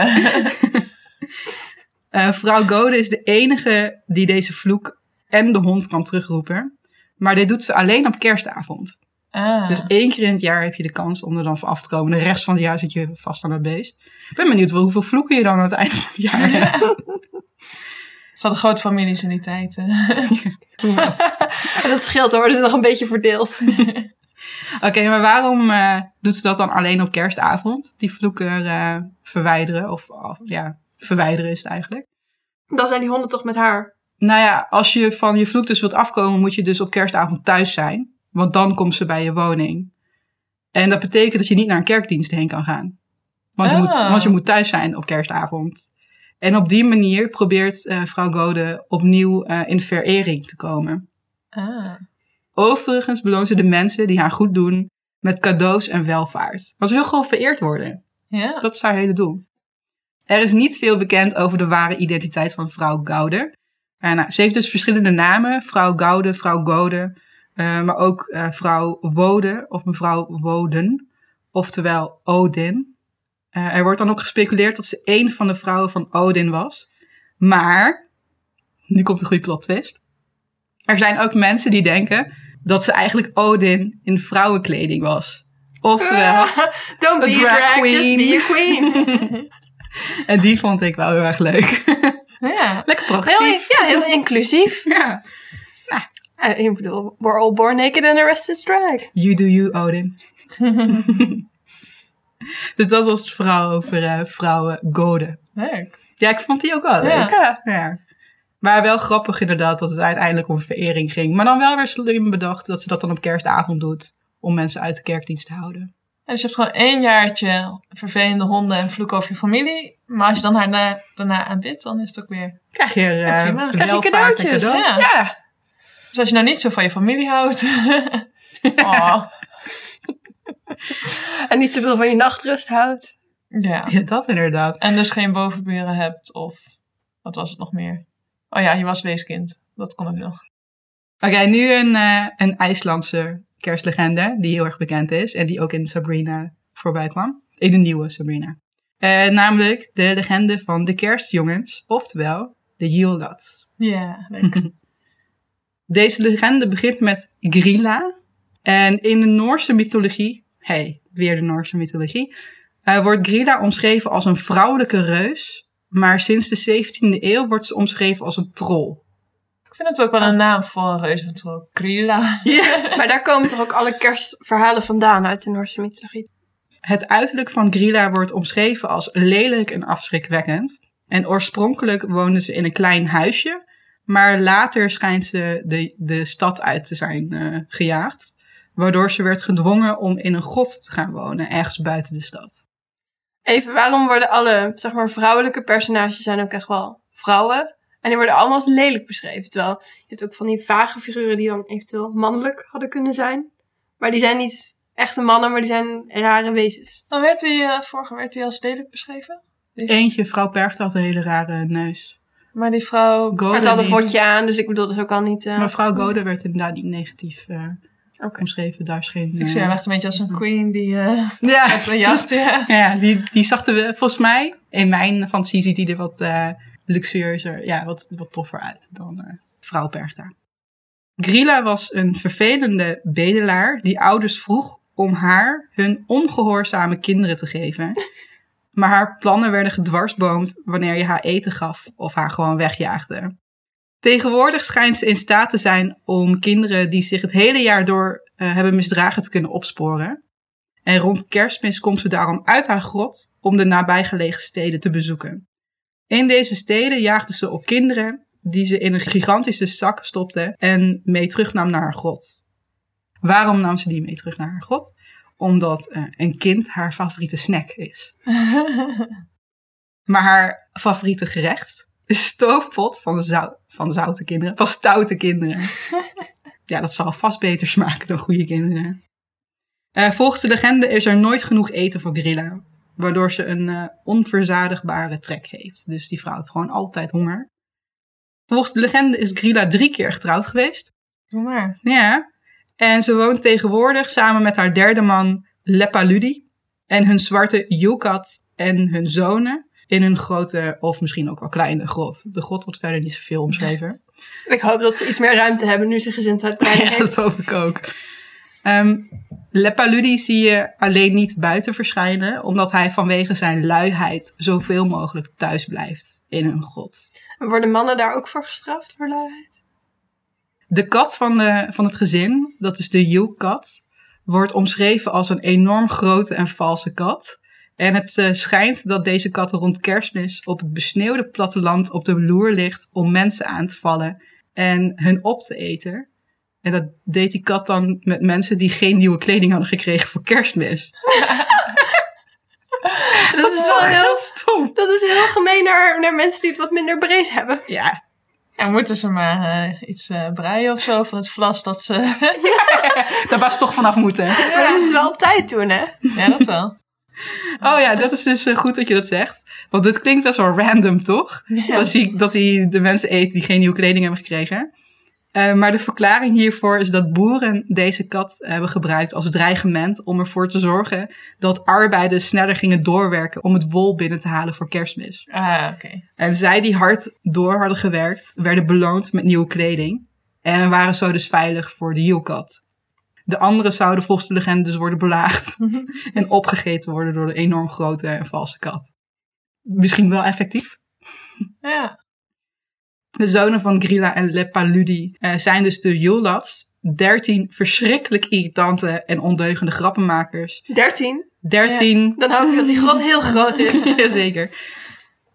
Eh, vrouw Goude is de enige die deze vloek en de hond kan terugroepen. Maar dit doet ze alleen op kerstavond. Ah. Dus één keer in het jaar heb je de kans om er dan af te komen. De rest van het jaar zit je vast aan het beest. Ik ben benieuwd wel hoeveel vloeken je dan aan het einde van het jaar hebt. Ze hadden grote families in die tijd. dat scheelt, dan worden ze nog een beetje verdeeld. Oké, maar waarom eh, doet ze dat dan alleen op kerstavond? Die vloeken eh, verwijderen, of, of ja, verwijderen is het eigenlijk. Dan zijn die honden toch met haar. Nou ja, als je van je vloek dus wilt afkomen, moet je dus op kerstavond thuis zijn. Want dan komt ze bij je woning. En dat betekent dat je niet naar een kerkdienst heen kan gaan. Want, je, moet, Ah. want je moet thuis zijn op kerstavond. En op die manier probeert eh, vrouw Gode opnieuw eh, in verering te komen. Ah. Overigens beloont ze de mensen die haar goed doen met cadeaus en welvaart. Want ze wil gewoon vereerd worden. Ja. Dat is haar hele doel. Er is niet veel bekend over de ware identiteit van vrouw Goude. Eh, nou, ze heeft dus verschillende namen. Vrouw Goude, vrouw Gode. maar ook eh, vrouw Wode of mevrouw Woden. Oftewel Odin. Eh, er wordt dan ook gespeculeerd dat ze een van de vrouwen van Odin was. Maar, nu komt een goede plot twist. Er zijn ook mensen die denken dat ze eigenlijk Odin in vrouwenkleding was. Oftewel, Don't A be a drag drag, just queen. be a queen. En die vond ik wel heel erg leuk. Ja. Lekker Heel, progressief. ja, heel inclusief. Ja. Eh, Ik bedoel, we're all born naked and the rest is drag. You do you, Odin. Dus dat was het verhaal over eh, vrouwen Gode. Leuk. Ja, ik vond die ook wel leuk. Ja. Ja. Maar wel grappig inderdaad dat het uiteindelijk om verering ging. Maar dan wel weer slim bedacht dat ze dat dan op kerstavond doet. Om mensen uit de kerkdienst te houden. En dus je hebt gewoon één jaartje vervelende honden en vloek over je familie. Maar als je dan haar na- daarna aanbidt, dan is het ook weer... Krijg je prima. Krijg je cadeautjes. Ja. Ja. Dus als je nou niet zo van je familie houdt... oh. En niet zoveel van je nachtrust houdt. Ja. Ja, dat inderdaad. En dus geen bovenburen hebt of... Wat was het nog meer? Oh ja, je was weeskind. Dat kon ook nog. Oké, nu een, eh, een IJslandse kerstlegende die heel erg bekend is. En die ook in Sabrina voorbij kwam. In de nieuwe Sabrina. Eh, namelijk de legende van de kerstjongens, oftewel de Yule-Lads. Ja, leuk. Deze legende begint met Grilla. En in de Noorse mythologie, hey, weer de Noorse mythologie, Eh, wordt Grilla omschreven als een vrouwelijke reus, maar sinds de 17e eeuw wordt ze omschreven als een troll. Ik vind het ook wel een naam voor een reuzentroll. Krila. Maar daar komen toch ook alle kerstverhalen vandaan uit de Noorse mythologie. Het uiterlijk van Grilla wordt omschreven als lelijk en afschrikwekkend. En oorspronkelijk woonde ze in een klein huisje, maar later schijnt ze de, de stad uit te zijn eh, gejaagd. Waardoor ze werd gedwongen om in een grot te gaan wonen, ergens buiten de stad. Even, waarom worden alle, zeg maar, vrouwelijke personages zijn ook echt wel vrouwen? En die worden allemaal als lelijk beschreven. Terwijl je hebt ook van die vage figuren die dan eventueel mannelijk hadden kunnen zijn. Maar die zijn niet echte mannen, maar die zijn rare wezens. Dan werd hij, eh, vorige werd hij als lelijk beschreven. Eentje, vrouw Percht had een hele rare neus. Maar die vrouw... Gode Maar ze had een vodje aan, dus ik bedoel, dat is ook al niet... eh, Mevrouw Gode werd inderdaad niet negatief eh, Omschreven. Daar is geen... Ik eh, zie hem echt een beetje als een queen die... eh Ja, met een jas, ja. Ja, die, die zag er wel- volgens mij, in mijn fantasie ziet hij er wat eh, luxueuzer, ja, wat, wat toffer uit dan eh, vrouw Perchta. Grilla was een vervelende bedelaar die ouders vroeg om haar hun ongehoorzame kinderen te geven. Maar haar plannen werden gedwarsboomd wanneer je haar eten gaf of haar gewoon wegjaagde. Tegenwoordig schijnt ze in staat te zijn om kinderen die zich het hele jaar door eh, hebben misdragen te kunnen opsporen. En rond kerstmis komt ze daarom uit haar grot om de nabijgelegen steden te bezoeken. In deze steden jaagde ze op kinderen die ze in een gigantische zak stopte en mee terugnam naar haar grot. Waarom nam ze die mee terug naar haar grot? Omdat eh, een kind haar favoriete snack is. Maar haar favoriete gerecht stoofpot van, zout, van zoute kinderen, van stoute kinderen. ja, dat zal vast beter smaken dan goede kinderen. Eh, volgens de legende is er nooit genoeg eten voor Grilla, waardoor ze een eh, onverzadigbare trek heeft. Dus die vrouw heeft gewoon altijd honger. Volgens de legende is Grilla drie keer getrouwd geweest. Doe maar. Ja. En ze woont tegenwoordig samen met haar derde man Lepaludi en hun zwarte Yukat en hun zonen in een grote, of misschien ook wel kleine grot. De grot wordt verder niet zoveel omschreven. Ik hoop dat ze iets meer ruimte hebben nu ze gezinsuitbreiding Ja, heeft. dat hoop ik ook. Lepaludi zie je alleen niet buiten verschijnen, omdat hij vanwege zijn luiheid zoveel mogelijk thuis blijft in hun grot. Worden mannen daar ook voor gestraft, voor luiheid? De kat van, de, van het gezin, dat is de Yule-kat, wordt omschreven als een enorm grote en valse kat. En het eh, schijnt dat deze kat rond kerstmis op het besneeuwde platteland op de loer ligt om mensen aan te vallen en hun op te eten. En dat deed die kat dan met mensen die geen nieuwe kleding hadden gekregen voor kerstmis. Dat is wel heel, stom. dat is heel gemeen naar, naar mensen die het wat minder breed hebben. Ja, Ja, moeten ze maar eh, iets eh, breien of zo van het vlas dat ze... daar was toch vanaf moeten. Maar dat is wel op tijd doen, hè? ja, dat wel. Oh ja, dat is dus eh, goed dat je dat zegt. Want dit klinkt best wel random, toch? Ja. Dat, hij, dat hij de mensen eet die geen nieuwe kleding hebben gekregen. Eh, maar de verklaring hiervoor is dat boeren deze kat hebben gebruikt als dreigement om ervoor te zorgen dat arbeiders sneller gingen doorwerken om het wol binnen te halen voor kerstmis. Ah, oké. En zij die hard door hadden gewerkt, werden beloond met nieuwe kleding en waren zo dus veilig voor de Yule-kat. De anderen zouden volgens de legende dus worden belaagd en opgegeten worden door de enorm grote en valse kat. Misschien wel effectief. Ja. De zonen van Grilla en Lepaludi eh, zijn dus de Yulats. Dertien verschrikkelijk irritante en ondeugende grappenmakers. 13. Dertien, Dan hoop ik dat die grot heel groot is. Jazeker.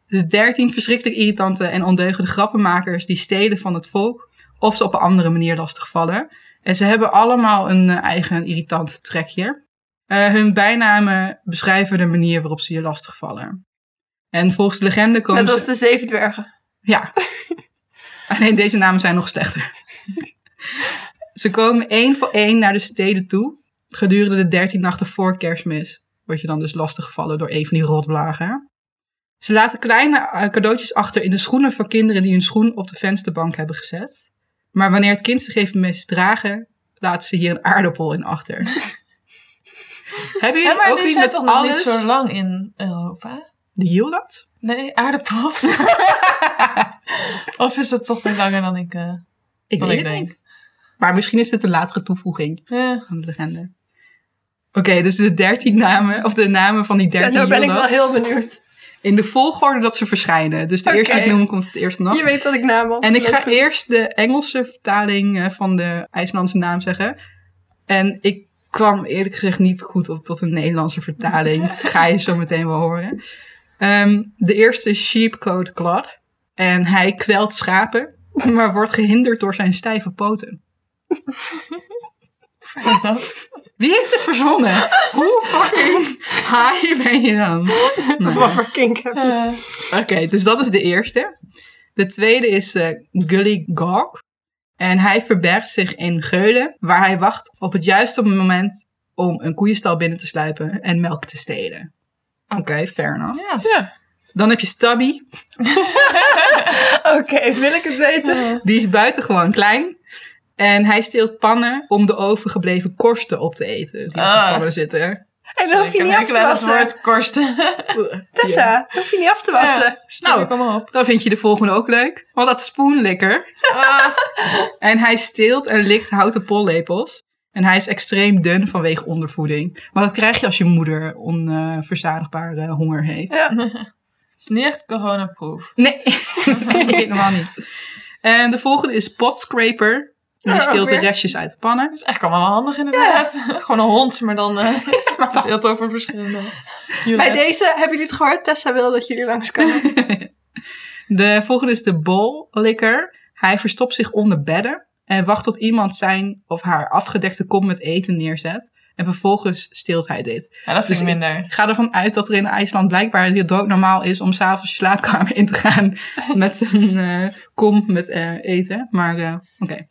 Dus dertien verschrikkelijk irritante en ondeugende grappenmakers die stelen van het volk. Of ze op een andere manier lastigvallen. En ze hebben allemaal een eh, eigen irritant trekje. Eh, hun bijnamen beschrijven de manier waarop ze je lastigvallen. En volgens de legende komen als ze... de zeven dwergen. Ja. Alleen deze namen zijn nog slechter. Ze komen één voor één naar de steden toe. Gedurende de dertien nachten voor kerstmis. Word je dan dus lastiggevallen door een van die rotblagen. Ze laten kleine eh, cadeautjes achter in de schoenen van kinderen die hun schoen op de vensterbank hebben gezet. Maar wanneer het kind zich heeft misdragen, laten ze hier een aardappel in achter. Hebben Ja, jullie maar ook die niet met toch nog alles? niet zo lang in Europa? De Jolat? Nee, aardappels. of is dat toch weer langer dan ik... eh, Ik Dan weet ik het denk. niet. Maar misschien is dit een latere toevoeging. ja. aan de legende. Oké, dus de 13 namen, of de namen van die Ja, 13 nou ben ik wel heel benieuwd. In de volgorde dat ze verschijnen. Dus de eerste die ik noem komt het eerste nog. Je weet dat ik naam al En ik ga eerst de Engelse vertaling eh, van de IJslandse naam zeggen. En ik kwam eerlijk gezegd niet goed op tot een Nederlandse vertaling. Dat ga je zo meteen wel horen. Ehm, de eerste is Sheepcoat Clad. En hij kwelt schapen, maar wordt gehinderd door zijn stijve poten. Wie heeft het verzonnen? Hoe fucking high ben je dan? Of Nou, wat voor kink heb je? Oké, dus dat is de eerste. De tweede is eh, Gully Gawk. En hij verbergt zich in Geulen, waar hij wacht op het juiste moment om een koeienstal binnen te sluipen en melk te stelen. Oké, fair enough. Ja. Ja. Dan heb je Stubby. Oké, wil ik het weten? Die is buitengewoon klein. En hij steelt pannen om de overgebleven korsten op te eten. Die op de Ah. pannen zitten. En dan hoef je niet af te het wassen. woord korsten. Tessa, Ja. dan hoef je niet af te wassen. Ja, snap ik allemaal op. Dan vind je de volgende ook leuk. Want dat is spoenlikker. Ah, En hij steelt en likt houten pollepels. En hij is extreem dun vanwege ondervoeding. Maar dat krijg je als je moeder onverzadigbare honger heeft. Ja. het is niet echt coronaproof. Nee, helemaal niet. En de volgende is Potscraper. Die Ja, steelt de restjes uit de pannen. Dat is eigenlijk allemaal wel handig inderdaad. Gewoon een hond, maar dan eh Maar dan- verdeeld over verschillende Bij deze, hebben jullie het gehoord? Tessa wil dat jullie langskomen. De volgende is de bollikker. Hij verstopt zich onder bedden. En wacht tot iemand zijn of haar afgedekte kom met eten neerzet. En vervolgens steelt hij dit. Ja, dat vind Dus ik minder. Ik ga ervan uit dat er in IJsland blijkbaar heel doodnormaal is om s'avonds je slaapkamer in te gaan met een eh, kom met eh, eten. Maar eh, oké.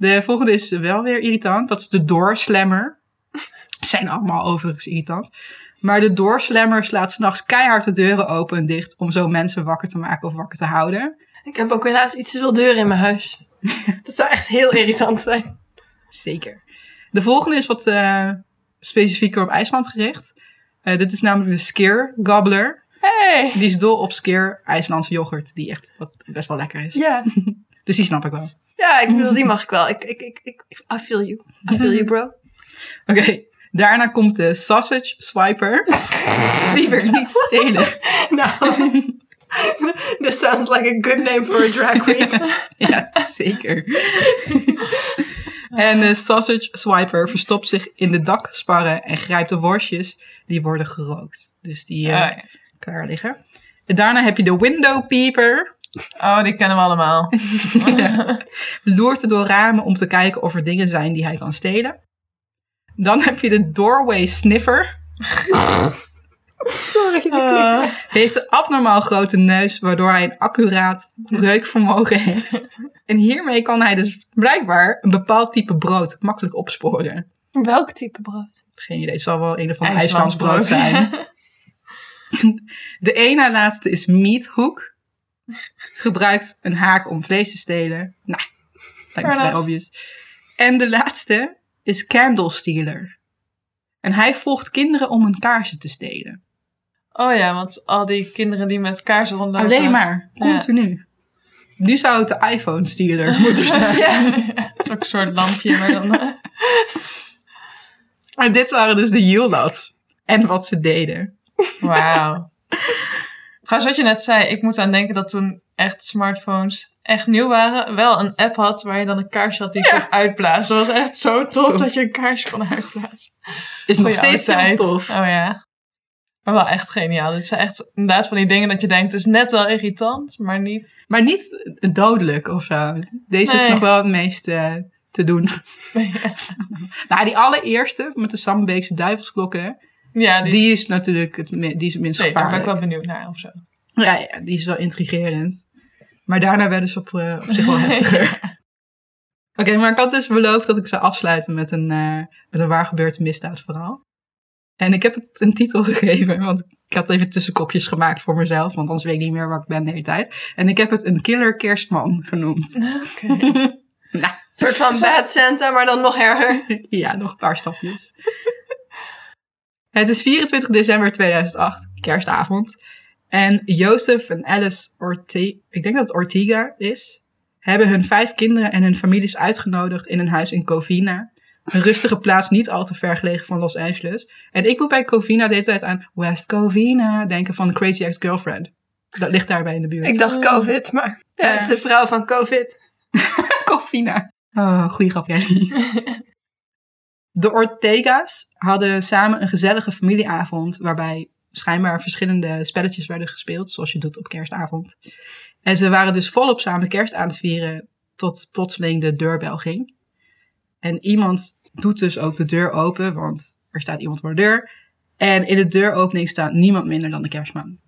De volgende is wel weer irritant. Dat is de doorslammer. Zijn allemaal overigens irritant. Maar de doorslammer slaat s'nachts keihard de deuren open en dicht om zo mensen wakker te maken of wakker te houden. ik heb ook helaas iets te veel deuren in mijn huis. Dat zou echt heel irritant zijn. Zeker. De volgende is wat eh, specifieker op IJsland gericht. Eh, dit is namelijk de Skeer Gobbler. Hey! Die is dol op Skeer IJslandse yoghurt, die echt wat best wel lekker is. Ja. Dus die snap ik wel. Ja, ik bedoel, die mag ik wel. Ik, ik, ik, ik, I feel you. I feel you, bro. Oké, daarna komt de Sausage Swiper. Swiper, niet stelen. Nou, this sounds like a good name for a drag queen. Ja, zeker. en de Sausage Swiper verstopt zich in de daksparren en grijpt de worstjes die worden gerookt. Dus die Ah, ja. klaar liggen. En daarna heb je de Window Peeper. Oh, die kennen we allemaal. loert door ramen om te kijken of er dingen zijn die hij kan stelen. Dan heb je de Doorway Sniffer. Sorry, dat Ah. Heeft een abnormaal grote neus, waardoor hij een accuraat reukvermogen heeft. En hiermee kan hij dus blijkbaar een bepaald type brood makkelijk opsporen. Welk type brood? Geen idee, het zal wel een of ander IJslands brood zijn. De een na laatste is Meat Hook. Gebruikt een haak om vlees te stelen. Nou, lijkt me vrij obvious. En de laatste is Candle Stealer. En hij volgt kinderen om hun kaarsen te stelen. Oh ja, want al die kinderen die met kaarsen rondlopen. Alleen maar, Ja. continu. Nu zou het de iPhone Stealer moeten zijn. Ja. Het is ook een soort lampje, maar dan... En dit waren dus de Yulats. En wat ze deden. Wauw. Trouwens, wat je net zei, ik moet aan denken dat toen echt smartphones echt nieuw waren, wel een app had waar je dan een kaarsje had die je kon uitblazen. Dat was echt zo tof dat je een kaarsje kon uitblazen. Is nog steeds tijd. tof. Oh ja. Maar wel echt geniaal. Dit zijn echt inderdaad van die dingen dat je denkt, het is net wel irritant, maar niet... Maar niet dodelijk of zo. Deze is nog wel het meest te doen. nou, die allereerste met de Sambeekse duivelsklokken. Ja, die, Die is natuurlijk het, die is het minst nee, daar ben ik gevaarlijk. wel benieuwd naar of zo. Ja, ja, die is wel intrigerend. Maar daarna werden ze op, eh, op zich wel heftiger. Oké, maar ik had dus beloofd dat ik zou afsluiten met een, eh met een waar gebeurd misdaadverhaal. En ik heb het een titel gegeven, want ik had even tussenkopjes gemaakt voor mezelf, want anders weet ik niet meer waar ik ben de hele tijd. En ik heb het een killer kerstman genoemd. Oké. nou, Een soort van bad Santa, maar dan nog erger. ja, nog een paar stapjes. Het is 24 december 2008, kerstavond. En Jozef en Alice Ortega, ik denk dat het Ortega is, hebben hun vijf kinderen en hun families uitgenodigd in een huis in Covina, Een rustige plaats niet al te ver gelegen van Los Angeles. En ik moet bij Covina de hele tijd aan West Covina denken van Crazy Ex-Girlfriend. Dat ligt daarbij in de buurt. Ik dacht COVID, maar ja, het is de vrouw van COVID. Covina. Oh, goeie grap, Jelly. De Ortega's hadden samen een gezellige familieavond waarbij schijnbaar verschillende spelletjes werden gespeeld, zoals je doet op kerstavond. En ze waren dus volop samen kerst aan het vieren tot plotseling de deurbel ging. En iemand doet dus ook de deur open, want er staat iemand voor de deur. En in de deuropening staat niemand minder dan de kerstman.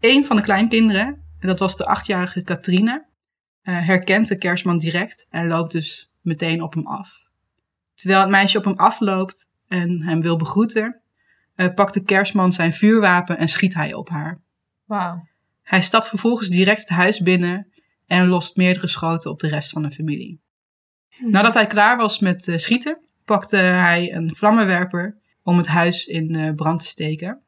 Een van de kleinkinderen, en dat was de achtjarige Katrine, eh, herkent de kerstman direct en loopt dus meteen op hem af. Terwijl het meisje op hem afloopt en hem wil begroeten, eh, pakt de kerstman zijn vuurwapen en schiet hij op haar. Wauw. Hij stapt vervolgens direct het huis binnen en lost meerdere schoten op de rest van de familie. Nadat hij klaar was met eh, schieten, pakte hij een vlammenwerper om het huis in eh, brand te steken.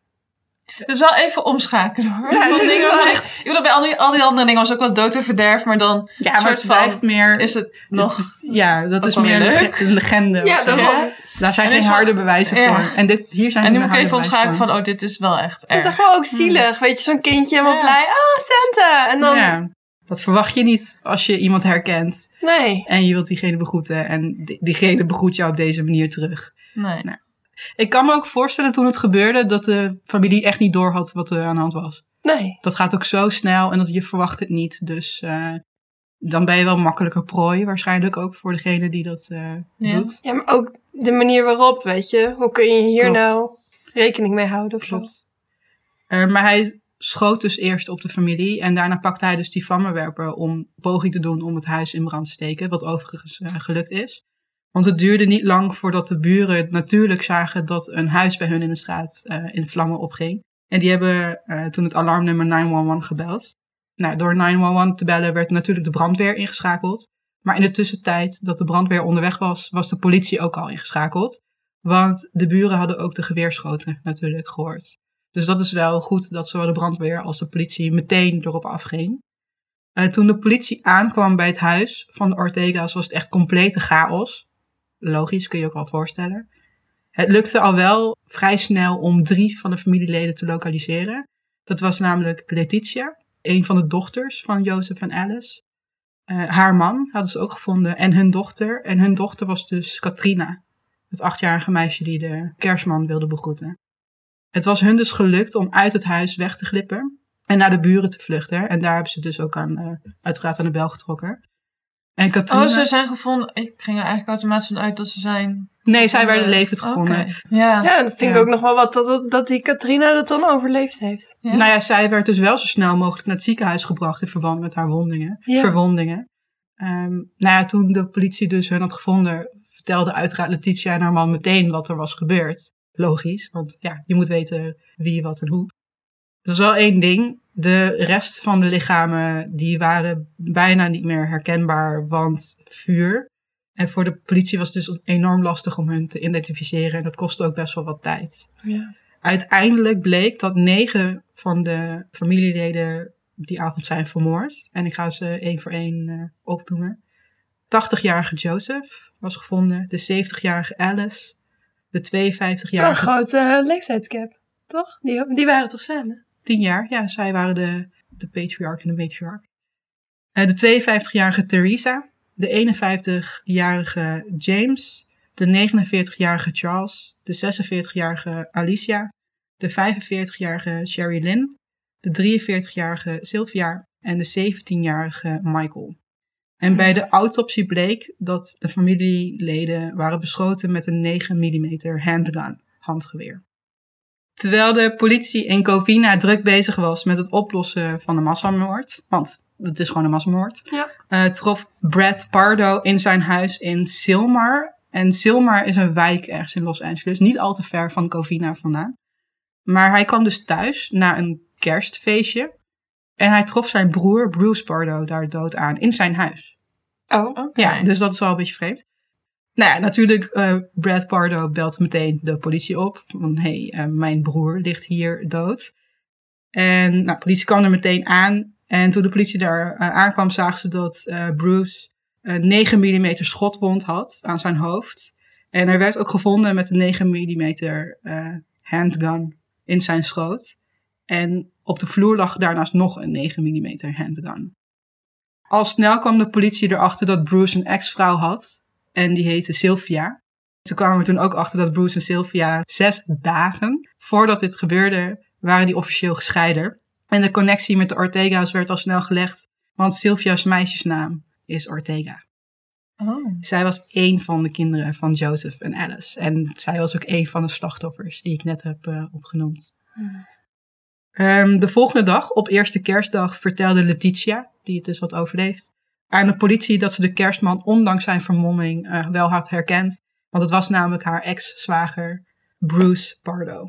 Dus wel even omschakelen hoor. Ja, Want dingen van- echt- Ik bedoel, bij al die, al die andere dingen was ook wel dood en verderf, maar dan Ja, soort maar het van- blijft meer... is het nog... het is- ja, dat is meer een, leuk. lege- een legende. Ja, daarom. Daar zijn En geen wel- harde bewijzen Ja. voor. En dit, hier zijn En nu moet ik even omschakelen van, oh, dit is wel echt Het is toch wel ook zielig, weet je, zo'n kindje helemaal Ja. blij. Ah, Santa! En dan, Ja, dat verwacht je niet als je iemand herkent nee. en je wilt diegene begroeten en die- diegene begroet jou op deze manier terug. Nee. Nou. Ik kan me ook voorstellen toen het gebeurde dat de familie echt niet door had wat er aan de hand was. Nee. Dat gaat ook zo snel en dat je verwacht het niet. Dus eh, dan ben je wel makkelijker prooi waarschijnlijk ook voor degene die dat eh, Ja. doet. Ja, maar ook de manier waarop, weet je. Hoe kun je hier Klopt. nou rekening mee houden of zo? Klopt. Eh, maar hij schoot dus eerst op de familie en daarna pakte hij dus die vlammenwerper om poging te doen om het huis in brand te steken, wat overigens gelukt is. Want het duurde niet lang voordat de buren natuurlijk zagen dat een huis bij hun in de straat eh, in vlammen opging. En die hebben eh, toen het alarmnummer 911 gebeld. Nou, door 911 te bellen werd natuurlijk de brandweer ingeschakeld. Maar in de tussentijd dat de brandweer onderweg was, was de politie ook al ingeschakeld. Want de buren hadden ook de geweerschoten natuurlijk gehoord. Dus dat is wel goed dat zowel de brandweer als de politie meteen erop afging. Eh, toen de politie aankwam bij het huis van de Ortega's was het echt complete chaos. Logisch, kun je ook wel voorstellen. Het lukte al wel vrij snel om drie van de familieleden te lokaliseren. Dat was namelijk Letitia, een van de dochters van Jozef en Alice. Eh, haar man hadden ze ook gevonden en hun dochter. En hun dochter was dus Katrina, het achtjarige meisje die de kerstman wilde begroeten. Het was hun dus gelukt om uit het huis weg te glippen en naar de buren te vluchten. En daar hebben ze dus ook aan, eh, uiteraard aan de bel getrokken. En Katrina... Oh, ze zijn gevonden. Ik ging er eigenlijk automatisch van uit dat ze zijn... Nee, zij werden levend gevonden. Ja. Ja, dat vind ik ook nog wel wat dat, dat, dat die Katrina dat dan overleefd heeft. Ja. Nou ja, zij werd dus wel zo snel mogelijk naar het ziekenhuis gebracht in verband met haar wondingen, Ja. verwondingen. Ehm, nou ja, toen de politie dus hun had gevonden, vertelde uiteraard Letitia en haar man meteen wat er was gebeurd. Logisch, want ja, je moet weten wie, wat en hoe. Er is wel één ding. De rest van de lichamen, die waren bijna niet meer herkenbaar, want vuur. En voor de politie was het dus enorm lastig om hun te identificeren. En dat kostte ook best wel wat tijd. Ja. Uiteindelijk bleek dat negen van de familieleden die avond zijn vermoord. En ik ga ze één voor één eh, opnoemen. 80-jarige Joseph was gevonden. De 70-jarige Alice. De Wel een 52-jarige... grote eh, leeftijdscap, toch? Die, die waren toch samen? 10 jaar. Ja, zij waren de, de patriarch en de matriarch. Eh, de 52-jarige Theresa. De 51-jarige James. De 49-jarige Charles. De 46-jarige Alicia. De 45-jarige Sherry Lynn. De 43-jarige Sylvia. En de 17-jarige Michael. En bij de autopsie bleek dat de familieleden waren beschoten met een 9 mm handgun, handgeweer. Terwijl de politie in Covina druk bezig was met het oplossen van de massamoord, want het is gewoon een massamoord, Ja. eh, trof Brad Pardo in zijn huis in Silmar. En Silmar is een wijk ergens in Los Angeles, niet al te ver van Covina vandaan. Maar hij kwam dus thuis na een kerstfeestje en hij trof zijn broer Bruce Pardo daar dood aan in zijn huis. Oh. Oké. Ja, dus dat is wel een beetje vreemd. Nou ja, natuurlijk, eh, Brad Pardo belt meteen de politie op. Van, hé, hey, eh, mijn broer ligt hier dood. En nou, de politie kwam er meteen aan. En toen de politie daar eh, aankwam, zagen ze dat Bruce een 9 mm schotwond had aan zijn hoofd. En er werd ook gevonden met een 9 mm handgun in zijn schoot. En op de vloer lag daarnaast nog een 9 mm handgun. Al snel kwam de politie erachter dat Bruce een ex-vrouw had. En die heette Sylvia. Ze kwamen er toen ook achter dat Bruce en Sylvia zes dagen voordat dit gebeurde, waren die officieel gescheiden. En de connectie met de Ortega's werd al snel gelegd, want Sylvia's meisjesnaam is Ortega. Oh. Zij was één van de kinderen van Joseph en Alice. En zij was ook één van de slachtoffers die ik net heb uh, opgenoemd. Um, de volgende dag, op eerste kerstdag, vertelde Letitia, die het dus had overleefd, aan de politie dat ze de kerstman ondanks zijn vermomming uh, wel had herkend. Want het was namelijk haar ex-zwager Bruce Pardo.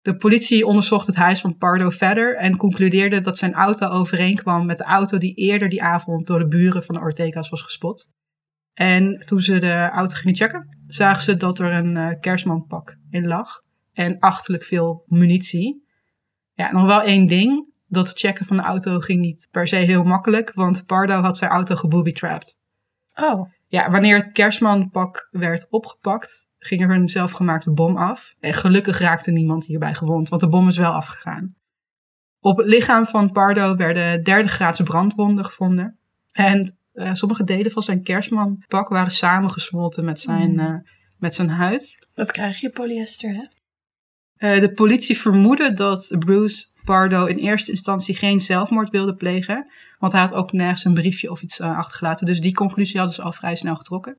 De politie onderzocht het huis van Pardo verder en concludeerde dat zijn auto overeenkwam met de auto die eerder die avond door de buren van de Ortega's was gespot. En toen ze de auto gingen checken, zagen ze dat er een uh, kerstmanpak in lag en achtelijk veel munitie. Ja, nog wel één ding. Dat checken van de auto ging niet per se heel makkelijk, want Pardo had zijn auto gebooby-trapped. Oh. Ja, wanneer het kerstmanpak werd opgepakt, ging er een zelfgemaakte bom af. En gelukkig raakte niemand hierbij gewond, want de bom is wel afgegaan. Op het lichaam van Pardo werden derde graadse brandwonden gevonden. En uh, sommige delen van zijn kerstmanpak waren samengesmolten met zijn, mm. uh, met zijn huid. Dat krijg je polyester, hè? Uh, de politie vermoedde dat Bruce Pardo in eerste instantie geen zelfmoord wilde plegen. Want hij had ook nergens een briefje of iets achtergelaten. Dus die conclusie hadden ze al vrij snel getrokken.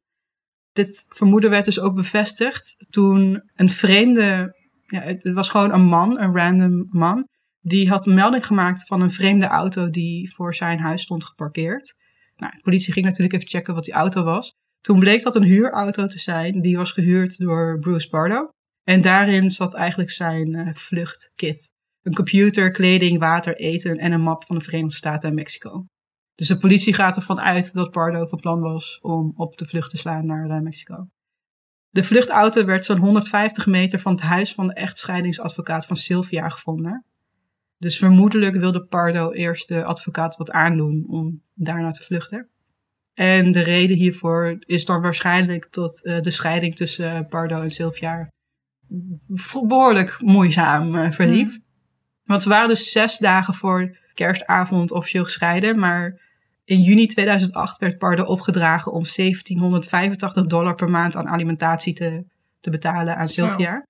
Dit vermoeden werd dus ook bevestigd toen een vreemde, ja, het was gewoon een man, een random man, die had een melding gemaakt van een vreemde auto die voor zijn huis stond geparkeerd. Nou, de politie ging natuurlijk even checken wat die auto was. Toen bleek dat een huurauto te zijn, die was gehuurd door Bruce Pardo. En daarin zat eigenlijk zijn uh, vluchtkit. Een computer, kleding, water, eten en een map van de Verenigde Staten en Mexico. Dus de politie gaat ervan uit dat Pardo van plan was om op de vlucht te slaan naar uh, Mexico. De vluchtauto werd zo'n 150 meter van het huis van de echtscheidingsadvocaat van Sylvia gevonden. Dus vermoedelijk wilde Pardo eerst de advocaat wat aandoen om daarna te vluchten. En de reden hiervoor is dan waarschijnlijk dat uh, de scheiding tussen Pardo en Sylvia behoorlijk moeizaam uh, verliep. Mm. Want ze waren dus zes dagen voor kerstavond officieel gescheiden, maar in juni 2008 werd Pardo opgedragen om 1785 dollar per maand aan alimentatie te, te betalen aan Zo. Sylvia.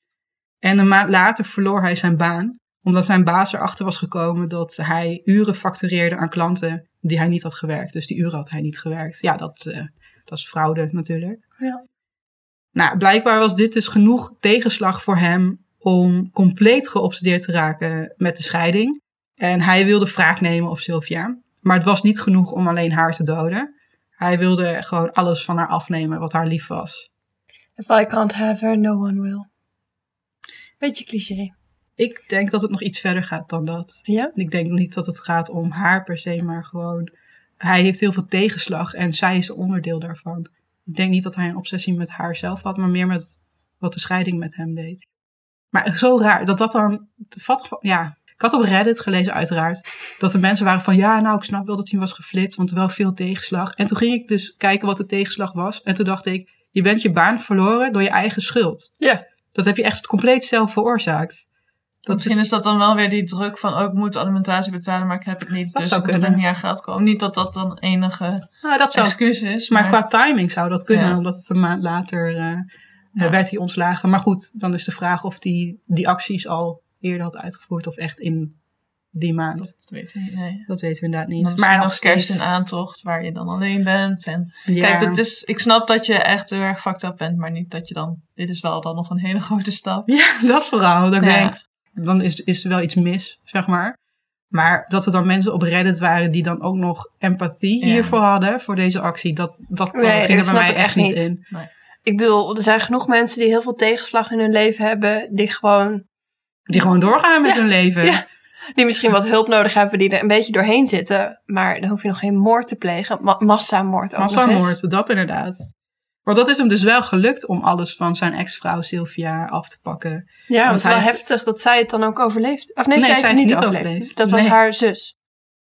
En een maand later verloor hij zijn baan, omdat zijn baas erachter was gekomen dat hij uren factureerde aan klanten die hij niet had gewerkt. Dus die uren had hij niet gewerkt. Ja, dat, uh, dat is fraude natuurlijk. Ja. Nou, blijkbaar was dit dus genoeg tegenslag voor hem om compleet geobsedeerd te raken met de scheiding. En hij wilde wraak nemen op Sylvia. Maar het was niet genoeg om alleen haar te doden. Hij wilde gewoon alles van haar afnemen wat haar lief was. If I can't have her, no one will. Beetje cliché. Ik denk dat het nog iets verder gaat dan dat. Ja? Ik denk niet dat het gaat om haar per se, maar gewoon... Hij heeft heel veel tegenslag en zij is een onderdeel daarvan. Ik denk niet dat hij een obsessie met haar zelf had, maar meer met wat de scheiding met hem deed. Maar zo raar dat dat dan... Vat, ja, ik had op Reddit gelezen uiteraard dat de mensen waren van ja, nou ik snap wel dat hij was geflipt, want er wel veel tegenslag. En toen ging ik dus kijken wat de tegenslag was. En toen dacht ik, je bent je baan verloren door je eigen schuld. Ja. Dat heb je echt compleet zelf veroorzaakt. Dat Misschien is... is... dat dan wel weer die druk van, oh, ik moet alimentatie betalen, maar ik heb het niet. Dat dus ik moet kunnen. er niet aan geld komen. Niet dat dat dan enige Nou, dat zou, excuus is. maar Maar, qua timing zou dat kunnen, Ja. omdat het een maand later eh, Ja. werd hij ontslagen. Maar goed, dan is de vraag of hij die acties al eerder had uitgevoerd of echt in die maand. Dat, dat je niet, nee. weten we inderdaad niet. Maar nog kerst steeds. en aantocht waar je dan alleen bent. En Ja. Kijk, dat is, ik snap dat je echt heel erg fucked up bent, maar niet dat je dan... Dit is wel dan nog een hele grote stap. Ja, dat vooral. Dat Ja. denk, dan is, is er wel iets mis, zeg maar. Maar dat er dan mensen op Reddit waren die dan ook nog empathie Ja. hiervoor hadden, voor deze actie, dat, dat Nee, ging dat er bij mij echt niet niet. in. Ik bedoel, er zijn genoeg mensen die heel veel tegenslag in hun leven hebben. Die gewoon, Die gewoon doorgaan met Ja, hun leven. ja. die misschien wat hulp nodig hebben, die er een beetje doorheen zitten. Maar dan hoef je nog geen moord te plegen. Ma massamoord ook. Massamoord, dat inderdaad. Want dat is hem dus wel gelukt om alles van zijn ex-vrouw Sylvia af te pakken. Ja, Want het is wel heeft- heftig dat zij het dan ook overleeft. Of nee, Nee, zij heeft zij het heeft niet niet overleefd. overleefd. Dat was haar zus.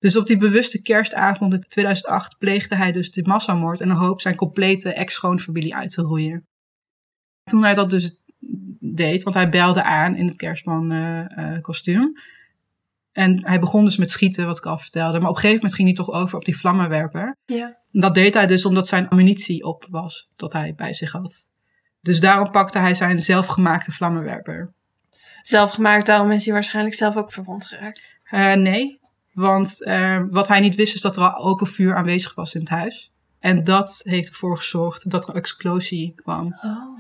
Dus op die bewuste kerstavond in 2008 pleegde hij dus de massamoord in de hoop zijn complete ex-schoonfamilie uit te roeien. Toen hij dat dus deed, want hij belde aan in het kerstman-kostuum. en hij begon dus met schieten, wat ik al vertelde. Maar op een gegeven moment ging hij toch over op die vlammenwerper. Ja. En Dat deed hij dus omdat zijn ammunitie op was, dat hij bij zich had. Dus daarom pakte hij zijn zelfgemaakte vlammenwerper. Zelf gemaakt, daarom is hij waarschijnlijk zelf ook verwond geraakt. Eh, nee, want eh, wat hij niet wist is dat er al open vuur aanwezig was in het huis. En dat heeft ervoor gezorgd dat er explosie kwam. Oh.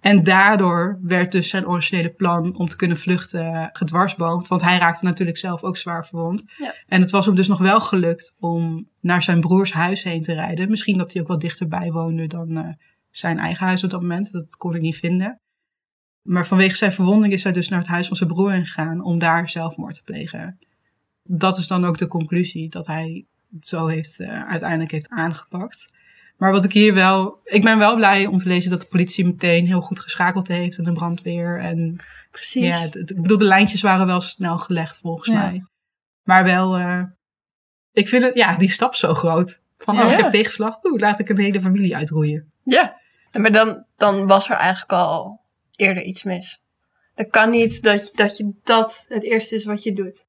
En daardoor werd dus zijn originele plan om te kunnen vluchten gedwarsboomd. Want hij raakte natuurlijk zelf ook zwaar verwond. Ja. En het was hem dus nog wel gelukt om naar zijn broers huis heen te rijden. Misschien dat hij ook wel dichterbij woonde dan eh, zijn eigen huis op dat moment. Dat kon ik niet vinden. Maar vanwege zijn verwonding is hij dus naar het huis van zijn broer gegaan om daar zelfmoord te plegen. Dat is dan ook de conclusie dat hij het zo heeft, eh, uiteindelijk heeft aangepakt. Maar wat ik hier wel. Ik ben wel blij om te lezen dat de politie meteen heel goed geschakeld heeft en de brandweer. En Precies. ja, ik bedoel, de lijntjes waren wel snel gelegd volgens Ja. mij. Maar wel, eh, ik vind het, ja, die stap zo groot. Van, oh, Ja. ik heb tegenslag. Oeh, laat ik een hele familie uitroeien. Ja. Maar dan, dan was er eigenlijk al eerder iets mis. Dat kan niet dat, je- dat je dat het eerste is wat je doet.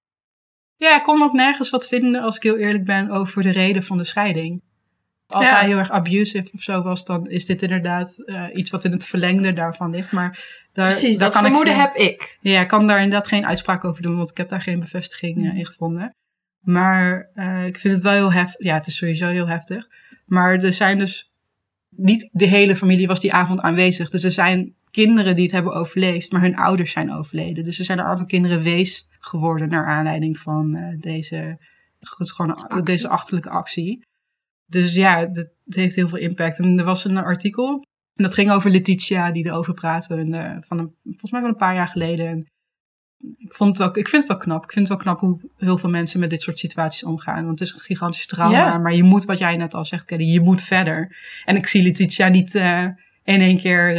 Ja, ik kon ook nergens wat vinden, als ik heel eerlijk ben, over de reden van de scheiding. Als Ja. hij heel erg abusive of zo was, dan is dit inderdaad eh, iets wat in het verlengde daarvan ligt. Maar daar, Precies, daar dat kan vermoeden ik geen- heb ik. Ja, ik kan daar inderdaad geen uitspraak over doen, want ik heb daar geen bevestiging eh, in gevonden. Maar eh, ik vind het wel heel heftig. Ja, het is sowieso heel heftig. Maar er zijn dus niet de hele familie was die avond aanwezig. Dus er zijn kinderen die het hebben overleefd, maar hun ouders zijn overleden. Dus er zijn een aantal kinderen wees geworden naar aanleiding van eh, deze, goed, gewoon Actie. deze achterlijke actie. Dus ja, het, het heeft heel veel impact. En er was een artikel en dat ging over Letitia, die erover praatte. En, eh, van een, volgens mij wel een paar jaar geleden. En ik, vond het ook, ik vind het wel knap. Ik vind het wel knap hoe heel veel mensen met dit soort situaties omgaan. Want het is een gigantisch trauma. Ja. Maar je moet, wat jij net al zegt, Kelly, je moet verder. En ik zie Letitia niet eh, in één keer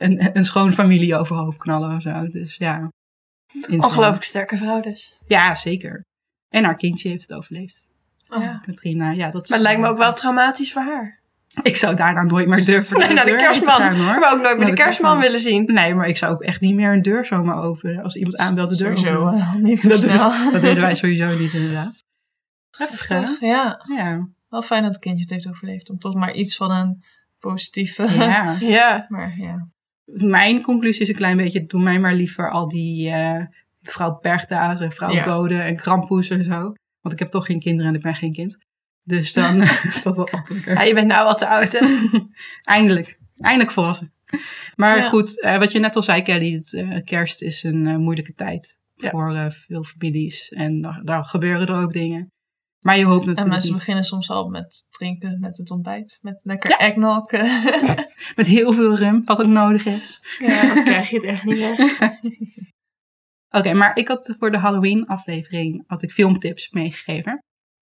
een, een schoon familie overhoofd knallen of zo. Dus ja. Insane. Ongelooflijk sterke vrouw dus. Ja, zeker. En haar kindje heeft het overleefd. Ja. Katrina, ja, dat is- Maar het lijkt me ook wel traumatisch voor haar. Ik zou daarna nooit meer durven Nee, naar de kerstman. gaan, hoor. Maar ook nooit meer Naar de de kerstman kerstman. willen zien. Nee, maar ik zou ook echt niet meer een deur zomaar openen. Als iemand aanbelt de deur Sowieso openen. eh, niet Dat, zo snel. dat deden wij sowieso niet, inderdaad. Heftig, hè? Heftig, Ja, Ja. wel fijn dat het kindje het heeft overleefd. Om toch maar iets van een positieve... ja. Ja. Maar ja. Mijn conclusie is een klein beetje, doe mij maar liever al die eh vrouw Bergdaas en vrouw Ja. Gode en Krampus en zo. Want ik heb toch geen kinderen en ik ben geen kind. Dus dan is dat wel makkelijker. ja, je bent nou wat te oud, hè? Eindelijk. Eindelijk volwassen. Maar Ja. goed, eh, wat je net al zei, Kelly, het, eh, kerst is een moeilijke tijd voor veel families. En daar, daar gebeuren er ook dingen. Maar je hoopt En natuurlijk mensen niet. beginnen soms al met drinken, met het ontbijt. Met lekker Ja. eggnog. Met heel veel rum, wat ook nodig is. Ja, dat krijg je het echt niet weg. Oké, maar ik had voor de Halloween aflevering had ik filmtips meegegeven.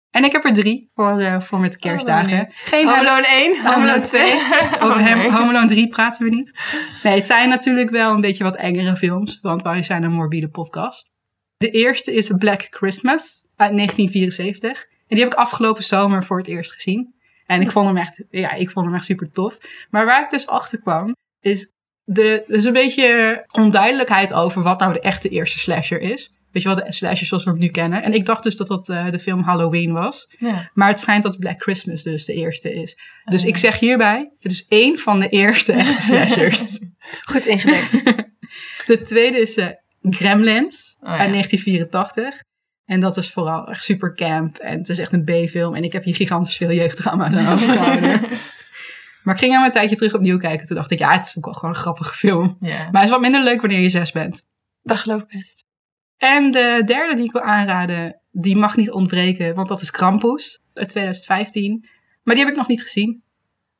En ik heb er drie voor, eh, voor met de Oh, kerstdagen. Geen Home. Alone 1, Home Alone 2. Over hem, Oké. Home Alone 3 praten we niet. Nee, het zijn natuurlijk wel een beetje wat engere films, want wij zijn een morbide podcast. De eerste is Black Christmas uit 1974. En die heb ik afgelopen zomer voor het eerst gezien. En ik vond hem echt, ja, ik vond hem echt super tof. Maar waar ik dus achter kwam, is de, er is een beetje onduidelijkheid over wat nou de echte eerste slasher is. Weet je wel, de slasher zoals we hem nu kennen. En ik dacht dus dat dat eh, de film Halloween was. Ja. Maar het schijnt dat Black Christmas dus de eerste is. Dus Oh. ik zeg hierbij, het is één van de eerste echte slashers. Goed ingedekt. de tweede is eh, Gremlins Oh, ja. uit 1984. En dat is vooral echt super camp. En het is echt een B-film. En ik heb hier gigantisch veel jeugddrama aan overgehouden. maar ik ging hem een tijdje terug opnieuw kijken. Toen dacht ik, ja, het is ook wel gewoon een grappige film. Maar hij is wat minder leuk wanneer je zes bent. Dat geloof ik best. En de derde die ik wil aanraden, die mag niet ontbreken. Want dat is Krampus uit 2015. Maar die heb ik nog niet gezien.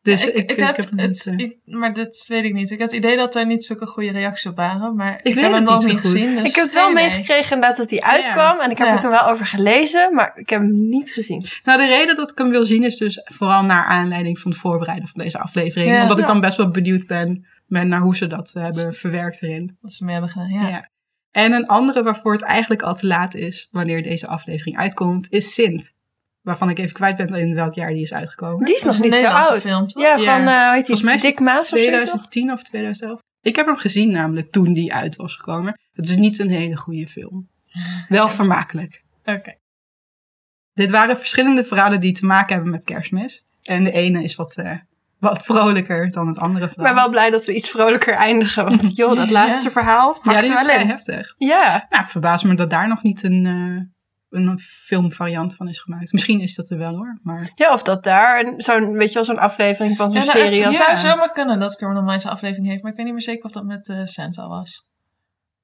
Dus ik, ik, heb, het, niet, ik- maar dat weet ik niet. Ik heb het idee dat er niet zulke goede reacties op waren. Maar ik, weet heb het hem nog niet gezien. dus ik heb het wel meegekregen inderdaad dat hij uitkwam. En ik heb Ja. er toen wel over gelezen, maar ik heb hem niet gezien. Nou, de reden dat ik hem wil zien is dus vooral naar aanleiding van het voorbereiden van deze aflevering. Ja. Omdat ik dan best wel benieuwd ben, ben naar hoe ze dat eh, hebben verwerkt erin. Wat ze mee hebben gedaan, ja. Ja. En een andere waarvoor het eigenlijk al te laat is, wanneer deze aflevering uitkomt, is Sint. Waarvan ik even kwijt ben in welk jaar die is uitgekomen. Die is nog niet zo oud. film? Ja, Ja. van, eh hoe heet die? Volgens mij is Dick Maas of zo, toch? 2010 of 2011. Ik heb hem gezien namelijk toen die uit was gekomen. Het is niet een hele goede film. Wel vermakelijk. Oké. Dit waren verschillende verhalen die te maken hebben met kerstmis. En de ene is wat, eh, wat vrolijker dan het andere Ik verhaal. ben wel blij dat we iets vrolijker eindigen. Want joh, dat laatste verhaal ja, er is vrij heftig. Ja, Nou, het verbaast me dat daar nog niet een, eh, een filmvariant van is gemaakt. Misschien is dat er wel hoor. Maar ja, of dat daar een- zo'n, weet je wel, zo'n aflevering van zo'n Ja, nou, het, serie het als... zou Ja. zomaar kunnen dat Criminal Minds een aflevering heeft, maar ik weet niet meer zeker of dat met eh Santa was.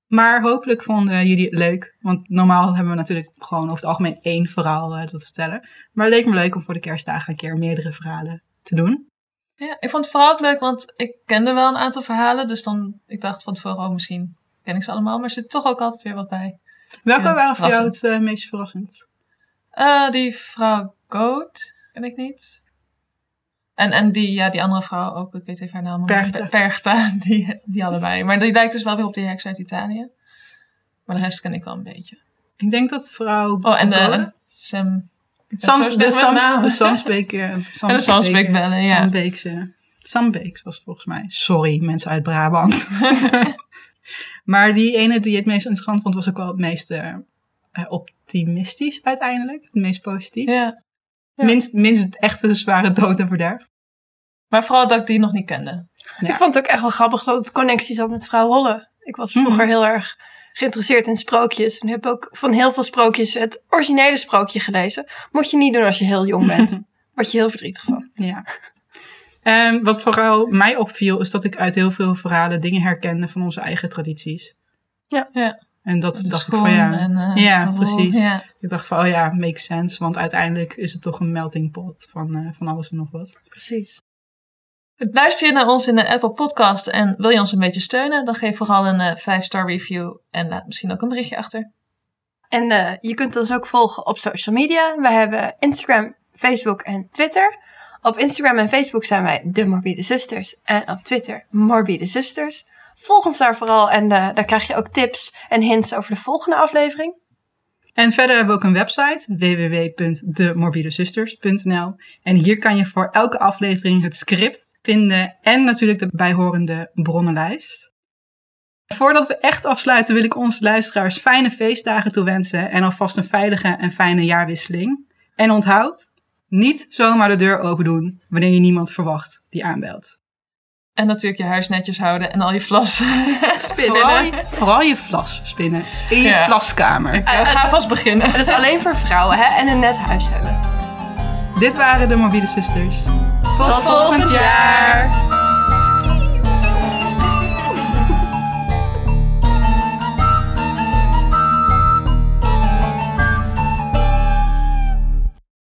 Maar hopelijk vonden jullie het leuk. Want normaal hebben we natuurlijk gewoon over het algemeen één verhaal eh, te vertellen. Maar het leek me leuk om voor de kerstdagen een keer meerdere verhalen te doen. Ja, ik vond het vooral ook leuk, want ik kende wel een aantal verhalen, dus dan, ik dacht van tevoren, oh, misschien ken ik ze allemaal, maar er zit toch ook altijd weer wat bij. Welke waren voor jou het eh, meest verrassend? Eh, die vrouw Goat, ken ik niet. En, en die, ja, die andere vrouw ook, ik weet even haar naam. Perchta. Perchta, die, die allebei. Maar die lijkt dus wel weer op die heks uit Italië. Maar de rest ken ik wel een beetje. Ik denk dat vrouw... Oh, en de en Sam... Sams, de, Sams, namen. de Samsbeek... de Samsbeekbellen, ja. Sambeekse... Sambeeks was volgens mij. Sorry, mensen uit Brabant. maar die ene die het meest interessant vond, was ook wel het meest eh, eh, optimistisch uiteindelijk. Het meest positief. Ja. Ja. Minst, minst het echte zware dood en verderf. Maar vooral dat ik die nog niet kende. Ja. Ik vond het ook echt wel grappig dat het connecties had met vrouw Holle. Ik was vroeger Mhm. heel erg geïnteresseerd in sprookjes. En heb ook van heel veel sprookjes het originele sprookje gelezen. Moet je niet doen als je heel jong bent. Word je heel verdrietig van. Ja. En wat vooral mij opviel, is dat ik uit heel veel verhalen dingen herkende van onze eigen tradities. Ja. Ja. En dat De dacht ik van ja. en, eh, Ja, precies. Ja. Ik dacht van, oh ja, makes sense. Want uiteindelijk is het toch een melting pot van, eh, van alles en nog wat. Precies. Luister je naar ons in de Apple Podcast en wil je ons een beetje steunen, dan geef vooral een 5-star review en laat misschien ook een berichtje achter. En eh, je kunt ons ook volgen op social media. We hebben Instagram, Facebook en Twitter. Op Instagram en Facebook zijn wij De Morbide Zusters. En op Twitter Morbide Zusters. Volg ons daar vooral en eh, daar krijg je ook tips en hints over de volgende aflevering. En verder hebben we ook een website, www.demorbidezusters.nl. En hier kan je voor elke aflevering het script vinden en natuurlijk de bijhorende bronnenlijst. Voordat we echt afsluiten wil ik onze luisteraars fijne feestdagen toewensen en alvast een veilige en fijne jaarwisseling. En onthoud, niet zomaar de deur open doen wanneer je niemand verwacht die aanbelt. En natuurlijk je huis netjes houden en al je vlas spinnen. Vooral je, vooral je vlas spinnen in je Ja. vlaskamer. Ik eh, ga vast beginnen. Dat is alleen voor vrouwen hè? en een net huis hebben. Dit waren de Morbide Zusters. Tot volgend jaar.